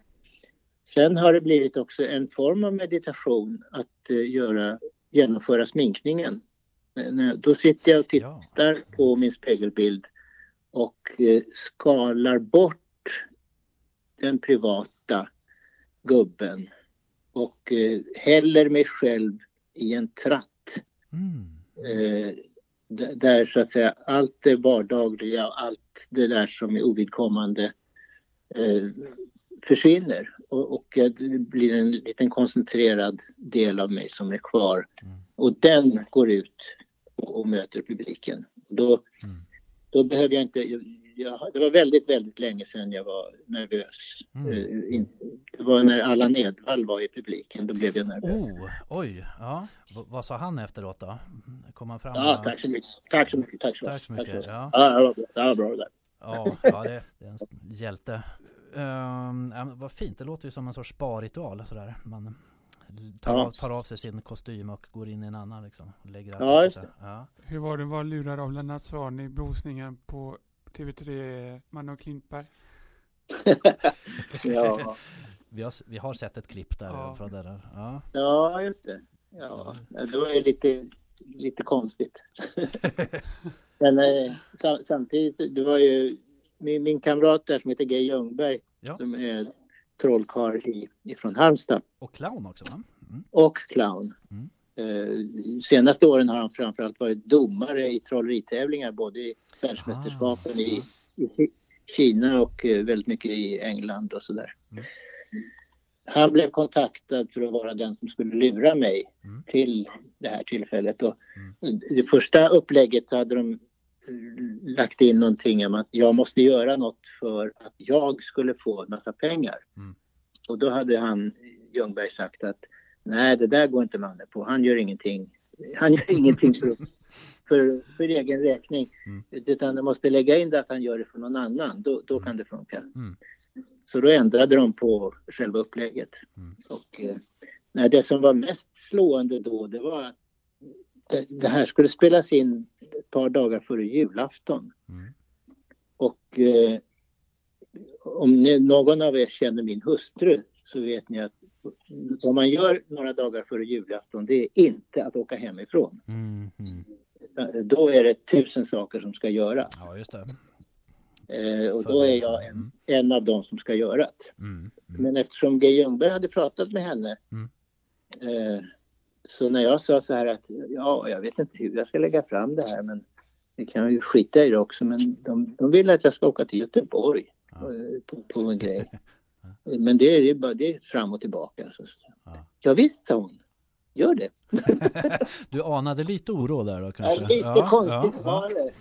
sen har det blivit också en form av meditation att eh, göra, genomföra sminkningen. Eh, Då sitter jag och Ja. tittar på min spegelbild och eh, skalar bort den privata gubben och häller mig själv i en tratt Mm. Där så att säga allt det vardagliga och allt det där som är ovidkommande eh, försvinner och, och eh, det blir en liten koncentrerad del av mig som är kvar. Mm. Och den går ut och, och möter publiken. Då, Mm. då behöver jag inte... Jag, det var väldigt, väldigt länge sedan jag var nervös. Mm. Eh, det var när Allan Edwall var i publiken, då blev jag nervös. Oh, oj, ja. V- vad sa han efteråt då? Kom han fram? Ja, tack så mycket. Tack så mycket. Tack så, Tack så mycket, ja. Ja, det var bra. Det var bra det där. Ja, ja det, det är en hjälte. Um, ja, vad fint, det låter ju som en sorts sparritual sådär. Man tar, Ja. av, tar av sig sin kostym och går in i en annan liksom. och Lägger Ja, just sig. Ja. hur var det att vara lurad av Lennart Swahn i brosningen på TV3 Manne och Klintberg? Ja. Vi, har, vi har sett ett klipp där Ja. från det där. Ja. ja, just det. Ja, det var ju lite, lite konstigt. Men eh, sa- samtidigt, det var ju min, min kamrat där som heter Gay Ljungberg Ja. som är trollkarl i, ifrån Halmstad Och clown också va? Mm. och clown. Mm. Eh, senaste åren har han framförallt varit domare i trolleritävlingar både i världsmästerskapen i, i Ki- Kina och eh, väldigt mycket i England och sådär. Mm. Han blev kontaktad för att vara den som skulle lura mig Mm. till det här tillfället. Och Det första upplägget så hade de eh, lagt in någonting om att jag måste göra något för att jag skulle få en massa pengar. Mm. Och då hade han, Ljungberg, sagt att nej, det där går inte Manne på. Han gör ingenting. Han gör ingenting för, för, för egen räkning. Mm. Utan de måste lägga in det att han gör det för någon annan. Då, då kan det funka. Mm. Så då ändrade de på själva upplägget. Mm. Och, eh, nej, det som var mest slående då, det var att det, det här skulle spelas in ett par dagar före julafton. Mm. Och eh, om ni, någon av er känner min hustru så vet ni att vad man gör några dagar före julafton det är inte att åka hemifrån. Mm. Mm. Då är det tusen saker som ska göras. Ja, just det. Eh, och då är jag en, en av dem som ska göra det. Mm. Mm. Men eftersom G. Ljungberg hade pratat med henne Mm. eh, så när jag sa så här att ja, jag vet inte hur jag ska lägga fram det här men vi kan ju skita i det också men de, de vill att jag ska åka till Göteborg Ja. eh, på, på en grej. Men det är ju bara det är fram och tillbaka. Så. Ja. Ja, visst sa hon. Gör det. Du anade lite oro där då Ja, kanske? lite konstigt var det.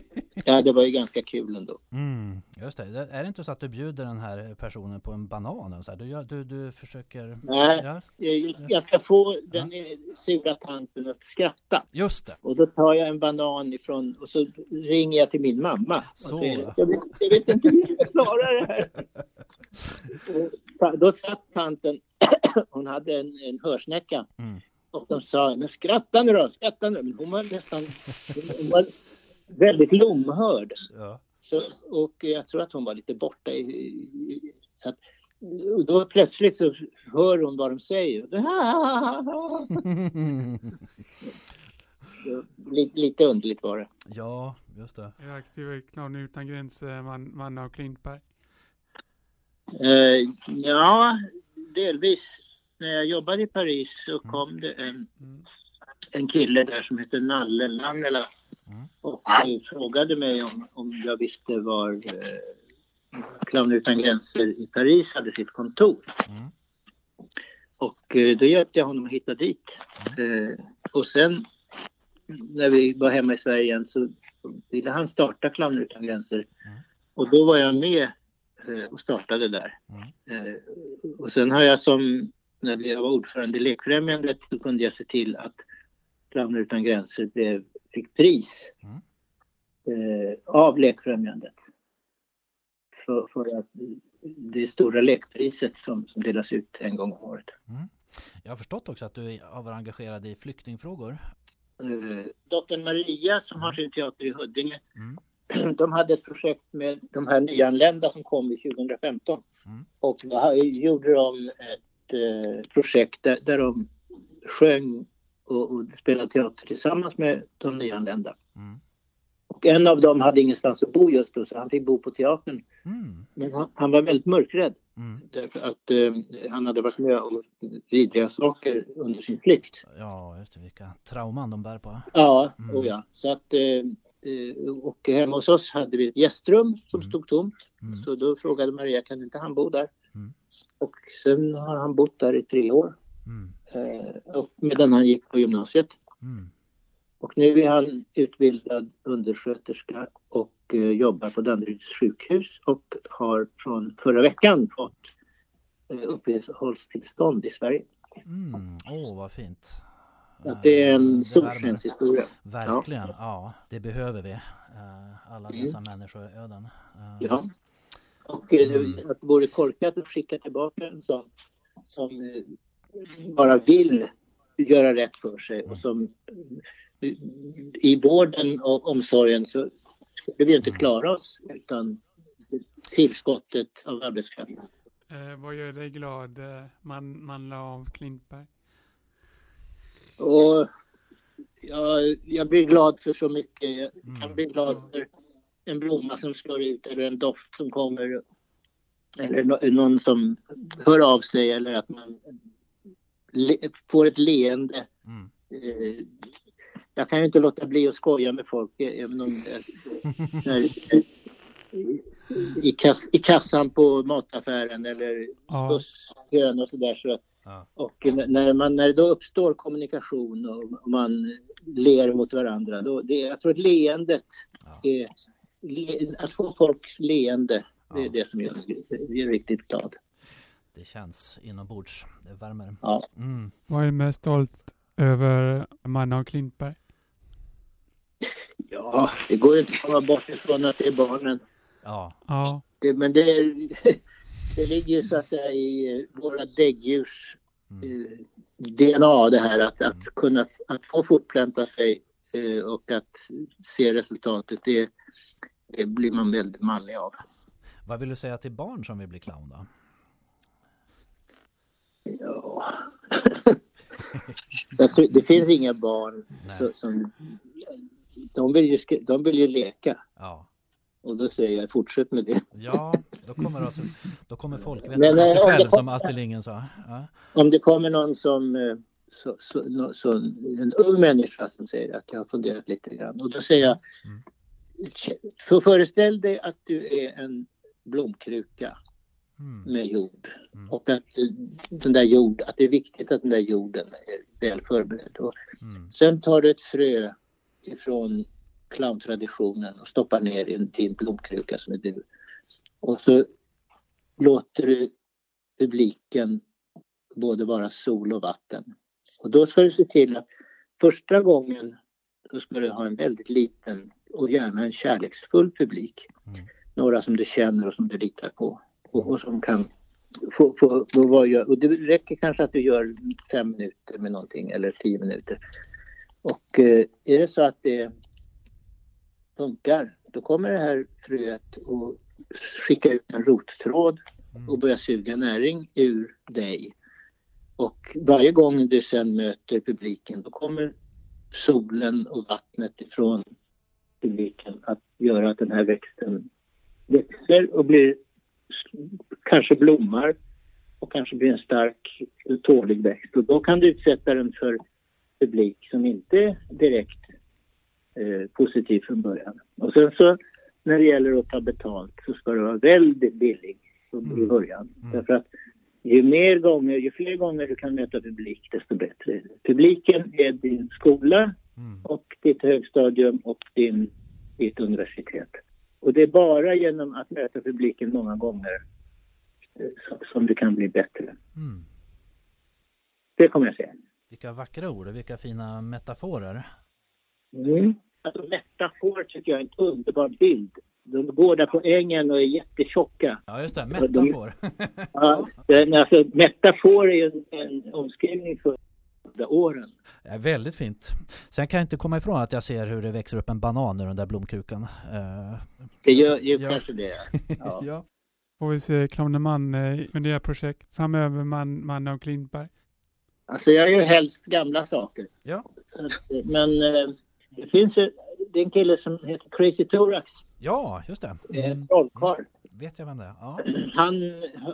Ja, det var ju ganska kul ändå. Mm, just det. Är det inte så att du bjuder den här personen på en banan? Så här? Du, du, du försöker... Nej, Ja, jag- jag ska få den eh, sura tanten att skratta. just det. Och då tar jag en banan ifrån och så ringer jag till min mamma. Så. Och säger, jag, vet, jag vet inte hur jag ska klara det här. Och då satt tanten, hon hade en, en hörsnäcka. Mm. Och de sa, men skratta nu då, skratta nu. Men hon var nästan, hon var väldigt lomhörd. Ja. Så, och jag tror att hon var lite borta. I, i, så att, och då plötsligt så hör hon vad de säger. lite, lite underligt var det. ja, just det. Är aktiv i Clown utan gränser, man, Manne och Klintberg. Eh, ja, delvis. När jag jobbade i Paris så kom det en, Mm. en kille där som heter Nalle Lannela Mm. och eh, frågade mig om, om jag visste var eh, Clown utan gränser i Paris hade sitt kontor. Mm. Och eh, då hjälpte jag honom att hitta dit. Eh, och sen när vi var hemma i Sverige igen så ville han starta Clown utan gränser. Mm. Och då var jag med eh, och startade där. Mm. Eh, och sen har jag som, när jag var ordförande i Lekfrämjandet så kunde jag se till att Clowner utan gränser blev, fick pris Mm. eh, av Lekfrämjandet. För, för att det stora lekpriset som, som delas ut en gång om året. Jag har förstått också att du har varit engagerad i flyktingfrågor. Eh, Dottern Maria som har sin teater i Huddinge Mm. de hade ett projekt med de här nyanlända som kom i 2015. Mm. Och då gjorde de ett eh, projekt där, där de sjöng och, och spelade teater tillsammans med de nyanlända. Mm. Och en av dem hade ingenstans att bo just då så han fick bo på teatern. Mm. Men han, han var väldigt mörkrädd Mm. därför att eh, han hade varit med om vidriga saker under sin flykt. Ja, just det. Vilka trauman de bär på. Ja, Mm. och ja. Så att, eh, eh, och hemma hos oss hade vi ett gästrum som Mm. stod tomt. Mm. Så då frågade Maria, kan inte han bo där? Mm. Och sen har han bott där i tre år. Mm. Eh, och medan han gick på gymnasiet. Mm. Och nu är han utbildad undersköterska och eh, jobbar på Danderyds sjukhus och har från förra veckan fått eh, uppehållstillstånd i Sverige. Mm. Åh, vad fint. Att det är en solskenshistoria. Verkligen, ja. Det behöver vi. Alla Mm. dessa människoöden. Eh, Ja. Och Mm. att det vore korkat att skicka tillbaka en sån som bara vill göra rätt för sig och som eh, i vården och omsorgen så skulle vi inte klara oss utan tillskottet av arbetskraft. Eh, vad gör dig glad, eh, man, man la av Klintberg? Och jag, jag blir glad för så mycket. Jag kan Mm. bli glad för en blomma som slår ut eller en doft som kommer eller nå- någon som hör av sig eller att man le, får ett leende. Mm. Eh, Jag kan ju inte låta bli att skoja med folk eh, även om när, i, kass, i kassan på mataffären eller Ja. busskön och sådär. Så, Ja. och när, man, när det då uppstår kommunikation och man ler mot varandra, då, det, jag tror att leendet, Ja. är, le, att få folks leende, det är det som gör mig riktigt glad. Det känns inombords. Det värmer. Ja. Mm. Vad är du mest stolt över Manna och Klintberg? ja, det går ju inte att komma bort ifrån att det är barnen. Ja. Ja, Det, men det, är- det ligger ju så att säga i våra däggdjurs Mm. eh, DNA det här att, att kunna att få fortplanta sig eh, och att se resultatet. Det, det blir man väldigt manlig av. Vad vill du säga till barn som vill bli clown då? Ja. Det finns inga barn så, som... De vill, ju, de vill ju leka Ja. och då säger jag fortsätt med det. Ja, då kommer, alltså, då kommer folk veta Men, sig eh, själv kom- som Astrid Lindgren sa. Ja. Om det kommer någon som eh, så, så, så, en ung människa som säger att jag har funderat lite grann och då säger jag Mm. för föreställ dig att du är en blomkruka Mm. med jord Mm. och att den där jord, att det är viktigt att den där jorden är väl förberedd. Och Mm. sen tar du ett frö ifrån clowntraditionen och stoppar ner i en din blomkruka som är du. Och så låter du publiken både vara sol och vatten. Och då ska du se till att första gången då ska du ha en väldigt liten och gärna en kärleksfull publik. Mm. Några som du känner och som du litar på och, och som kan få, få, få vara, och det räcker kanske att du gör fem minuter med någonting eller tio minuter. Och eh, är det så att det funkar, då kommer det här fröet att skicka ut en rottråd och börja suga näring ur dig. Och varje gång du sen möter publiken då kommer solen och vattnet ifrån publiken att göra att den här växten växer och blir kanske blommar och kanske blir en stark tålig växt. Och då kan du utsätta den för publik som inte är direkt eh, positiv från början. Och sen så när det gäller att ta betalt så ska du vara väldigt billig i början. Mm. Därför att ju mer gånger, ju fler gånger du kan möta publik desto bättre. Publiken är din skola Mm. och ditt högstadium och din, ditt universitet. Och det är bara genom att möta publiken många gånger eh, som, du kan bli bättre. Mm. Det kommer jag säga. Vilka vackra ord och vilka fina metaforer. Mm. Alltså, metafor tycker jag är en underbar bild. De går där på ängen och är jättetjocka. Ja just det, de- metafor. Ja, alltså, metafor är en, en omskrivning för de åren. Ja, väldigt fint. Sen kan jag inte komma ifrån att jag ser hur det växer upp en banan ur den där blomkrukan. Eh, Det gör ju Ja. kanske det. Ja. ja. får vi se Clowneman eh, med det här projekt framöver, man, Manna och Klintberg. Alltså jag gör helst gamla saker. Ja. Men eh, det finns en, det är en kille som heter Crazy Thorax, ja, just det. Mm. trollkarl. Vet jag vem det är? Ja. Han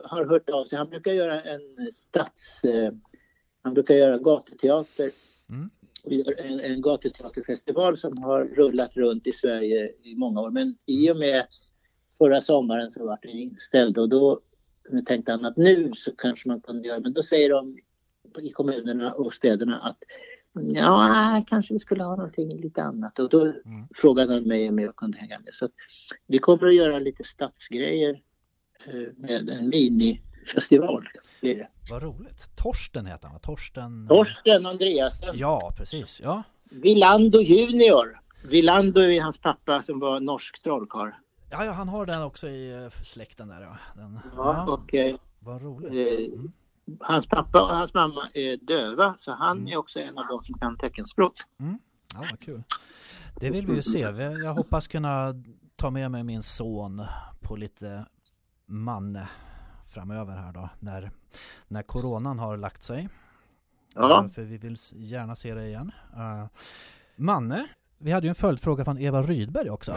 har hört av sig. Han brukar göra en stads... Han brukar göra gatuteater. Mm. Och gör en, en gatuteaterfestival som har rullat runt i Sverige i många år. Men i och med förra sommaren så var den inställd och då tänkte han att nu så kanske man kunde göra, men då säger de i kommunerna och städerna att ja, kanske vi skulle ha någonting lite annat. Och då Mm. frågade han mig om jag kunde hänga med. Så vi kommer att göra lite stadsgrejer eh, med en minifestival. Det. Vad roligt. Torsten heter han? Torsten? Torsten Andreasen, Ja, precis. Ja. Vilando junior. Vilando är hans pappa som var norsk trollkarl. Ja, ja, han har den också i eh, släkten där ja. Den, Ja, ja. och eh, Vad roligt. eh, Mm. hans pappa och hans mamma är döva så han Mm. är också en av de som kan teckenspråk. Ja, vad kul. Det vill vi ju se. Jag hoppas kunna ta med mig min son på lite manne framöver här då. När, när coronan har lagt sig. Ja. Eh, För vi vill gärna se det igen. Eh, Manne, vi hade ju en följdfråga från Eva Rydberg också.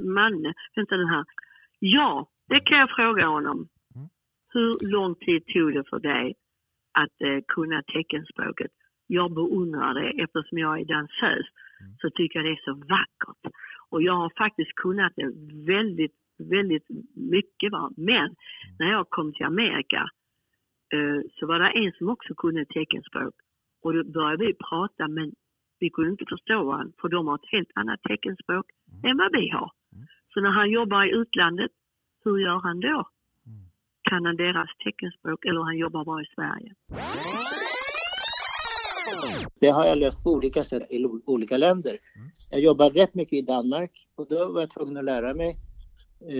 Manne, vänta nu här. Ja, det kan jag fråga honom. Mm. Hur lång tid tog det för dig att eh, kunna teckenspråket? Jag beundrar det eftersom jag är dansös Mm. så tycker jag det är så vackert. Och jag har faktiskt kunnat det väldigt, väldigt mycket. Va? Men när jag kom till Amerika eh, så var det en som också kunde teckenspråk. Och då började vi prata men vi kunde inte förstå varandra för de har ett helt annat teckenspråk än vad vi har. Så när han jobbar i utlandet, hur gör han då? Kan han deras teckenspråk eller han jobbar bara i Sverige? Det har jag löst på olika sätt i olika länder. Jag jobbade rätt mycket i Danmark och då var jag tvungen att lära mig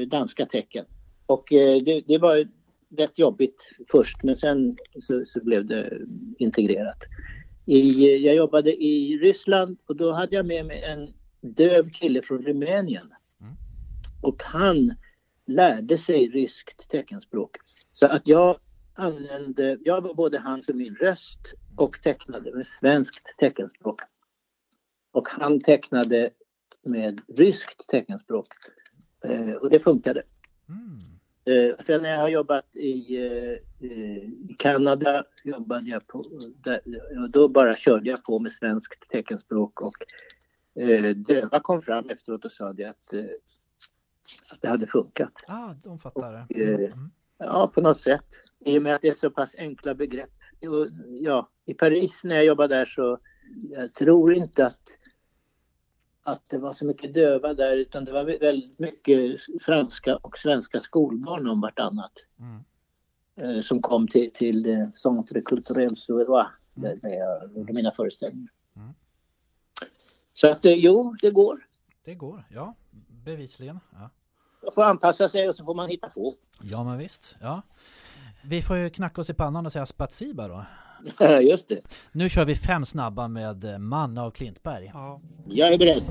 danska tecken. Och eh, det, det var rätt jobbigt först men sen så, så blev det integrerat. I, jag jobbade i Ryssland och då hade jag med mig en döv kille från Rumänien. Och han lärde sig ryskt teckenspråk. Så att jag använde, jag var både hans och min röst och tecknade med svenskt teckenspråk. Och han tecknade med ryskt teckenspråk. Eh, och det funkade. Mm. Eh, sen när jag har jobbat i, eh, i Kanada jobbade jag på, där, och då bara körde jag på med svenskt teckenspråk och eh, döva kom fram efteråt och sa det att, att det hade funkat. Ah, de fattar det. Eh, Mm. Ja, på något sätt. I och med att det är så pass enkla begrepp. Och, Ja, I Paris när jag jobbade där så jag tror inte att, att det var så mycket döva där utan det var vä- väldigt mycket franska och svenska skolbarn om vartannat. Mm. Eh, som kom till, till eh, Centre Culturel Suédois där, där jag gjorde mina föreställningar. Mm. Så att eh, jo, det går. Det går, ja. Bevisligen. Ja. Man får anpassa sig och så får man hitta på. ja, men visst. Ja. Vi får ju knacka oss i pannan och säga spatsiba då. Just det. Nu kör vi fem snabba med eh, Manne av Klintberg. Ja. Jag är beredd.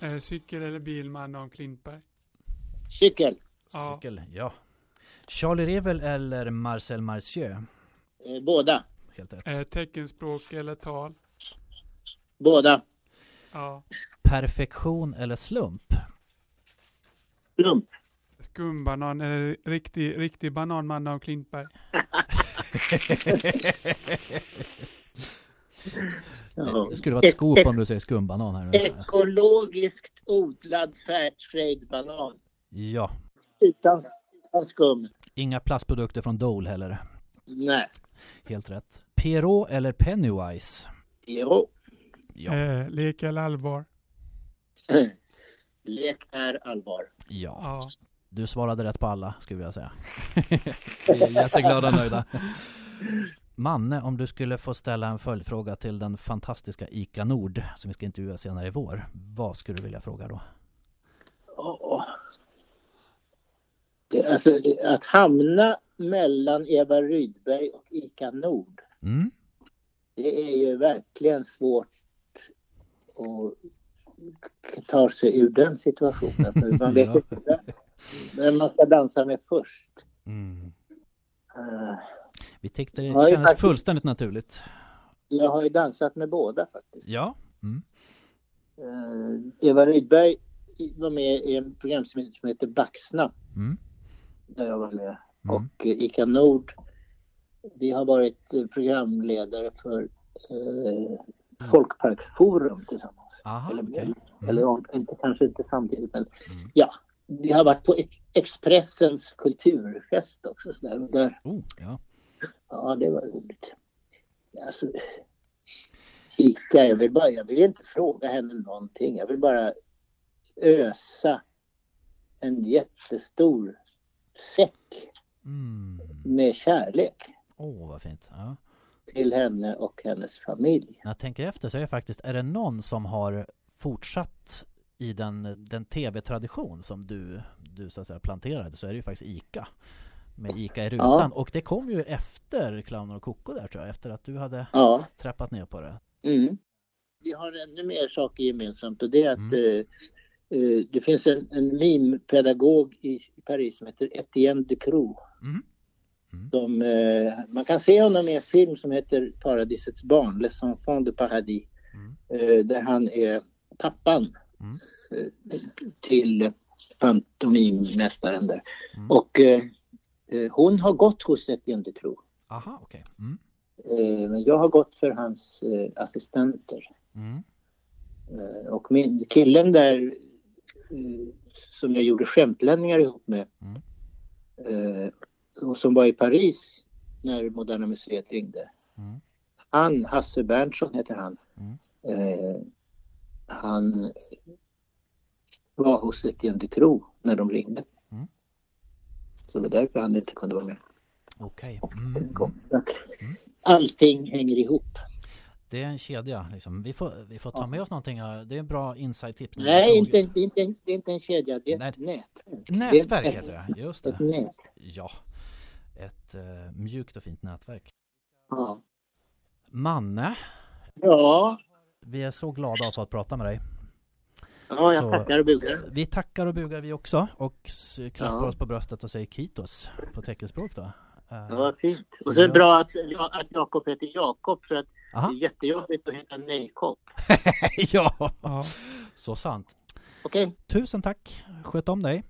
Eh, cykel eller bil, man om Klintberg? Cykel. Ja. Cykel, ja. Charlie Rivel eller Marcel Marcieu? Eh, Båda. Helt rätt. Eh, teckenspråk eller tal? Båda. Ja. Perfektion eller slump? Lump. Skumbanan eller riktig, riktig banan, man om Klintberg? Det skulle vara ett skop om du säger skumbanan här nu. Ekologiskt odlad Fairtrade-banan. Ja. Utan, utan skum. Inga plastprodukter från Dole heller. Nej. Helt rätt. Pierrot eller Pennywise? Jo. Ja. Eh, lek eller allvar? Lek är allvar. Ja. Ja. Du svarade rätt på alla, skulle jag säga. Vi är jätteglada och nöjda. Manne, om du skulle få ställa en följdfråga till den fantastiska ICA Nord som vi ska intervjua senare i vår. Vad skulle du vilja fråga då? Det, alltså, att hamna mellan Eva Rydberg och Ica Nord. Mm? Det är ju verkligen svårt att ta sig ur den situationen. För man vet inte vem man ska dansa med först. Mm. Eh, Vi tyckte det kändes faktiskt- fullständigt naturligt. jag har ju dansat med båda faktiskt. Ja. Mm. Eh, Eva Rydberg var med i en program som heter Baxna. Mm. Där jag var med. Mm. Och eh, Ica Nord. Vi har varit programledare för eh, Folkparksforum tillsammans. Aha, Eller, okej. Mm. eller inte, kanske inte samtidigt men Mm. ja. Vi har varit på Ex- Expressens kulturfest också. Så där. Där, Oh, ja. ja, det var roligt. Alltså, Ica, jag vill, bara, jag vill inte fråga henne någonting. Jag vill bara ösa en jättestor säck Mm. med kärlek Åh, vad fint. Ja. till henne och hennes familj. När jag tänker efter så är det faktiskt, är det någon som har fortsatt i den, den tv-tradition som du, du så att säga planterade så är det ju faktiskt ICA. Med ICA i rutan. Ja. Och det kom ju efter Clowner och Koko där tror jag, efter att du hade Ja. trappat ner på det. Mm. Vi har ännu mer saker gemensamt och det är att Mm. eh, eh, det finns en, en mimpedagog i, Paris som heter Etienne Ducroux. Mm. Mm. Som, eh, man kan se honom i en film som heter Paradisets barn, Les enfants de paradis. Mm. eh, där han är pappan Mm. till pantomimmästaren där. Mm. Och eh, eh, hon har gått hos Etienne Ducros. Aha, okej. Mm. Eh, men jag har gått för hans eh, assistenter. Mm. Och min, killen där som jag gjorde skämtlänningar ihop med Mm. och som var i Paris när Moderna Museet ringde. Mm. Han, Hasse Berntsson heter han. Mm. Han var hos Etienne Ducros när de ringde. Mm. Så det var därför han inte kunde vara med. Okej. Mm. Så att allting hänger ihop. Det är en kedja liksom. Vi får, vi får ta med oss någonting. Det är en bra insight-tips. Nej, inte, det, är inte, det är inte en kedja, det är ett Nej. nätverk. Nätverk Det är heter det. Just Ett det. nät. Ja. Ett eh, mjukt och fint nätverk. Ja. Manne, ja, vi är så glada att få prata med dig. ja, jag Så- tackar och bugar. Vi tackar och bugar vi också och klappar Ja. oss på bröstet och säger kitos på teckenspråk då. Eh, Ja, vad fint. Och så är det bra att, att Jakob heter Jakob för att det Aha. är jättejobbigt att heta Nejkopp. ja, så sant. Okej, Tusen tack. Sköt om dig.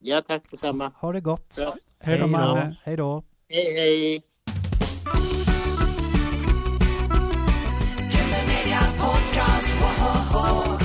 ja tack detsamma. Ha det gott. Hej då. Hej då. Hej hej! Oh.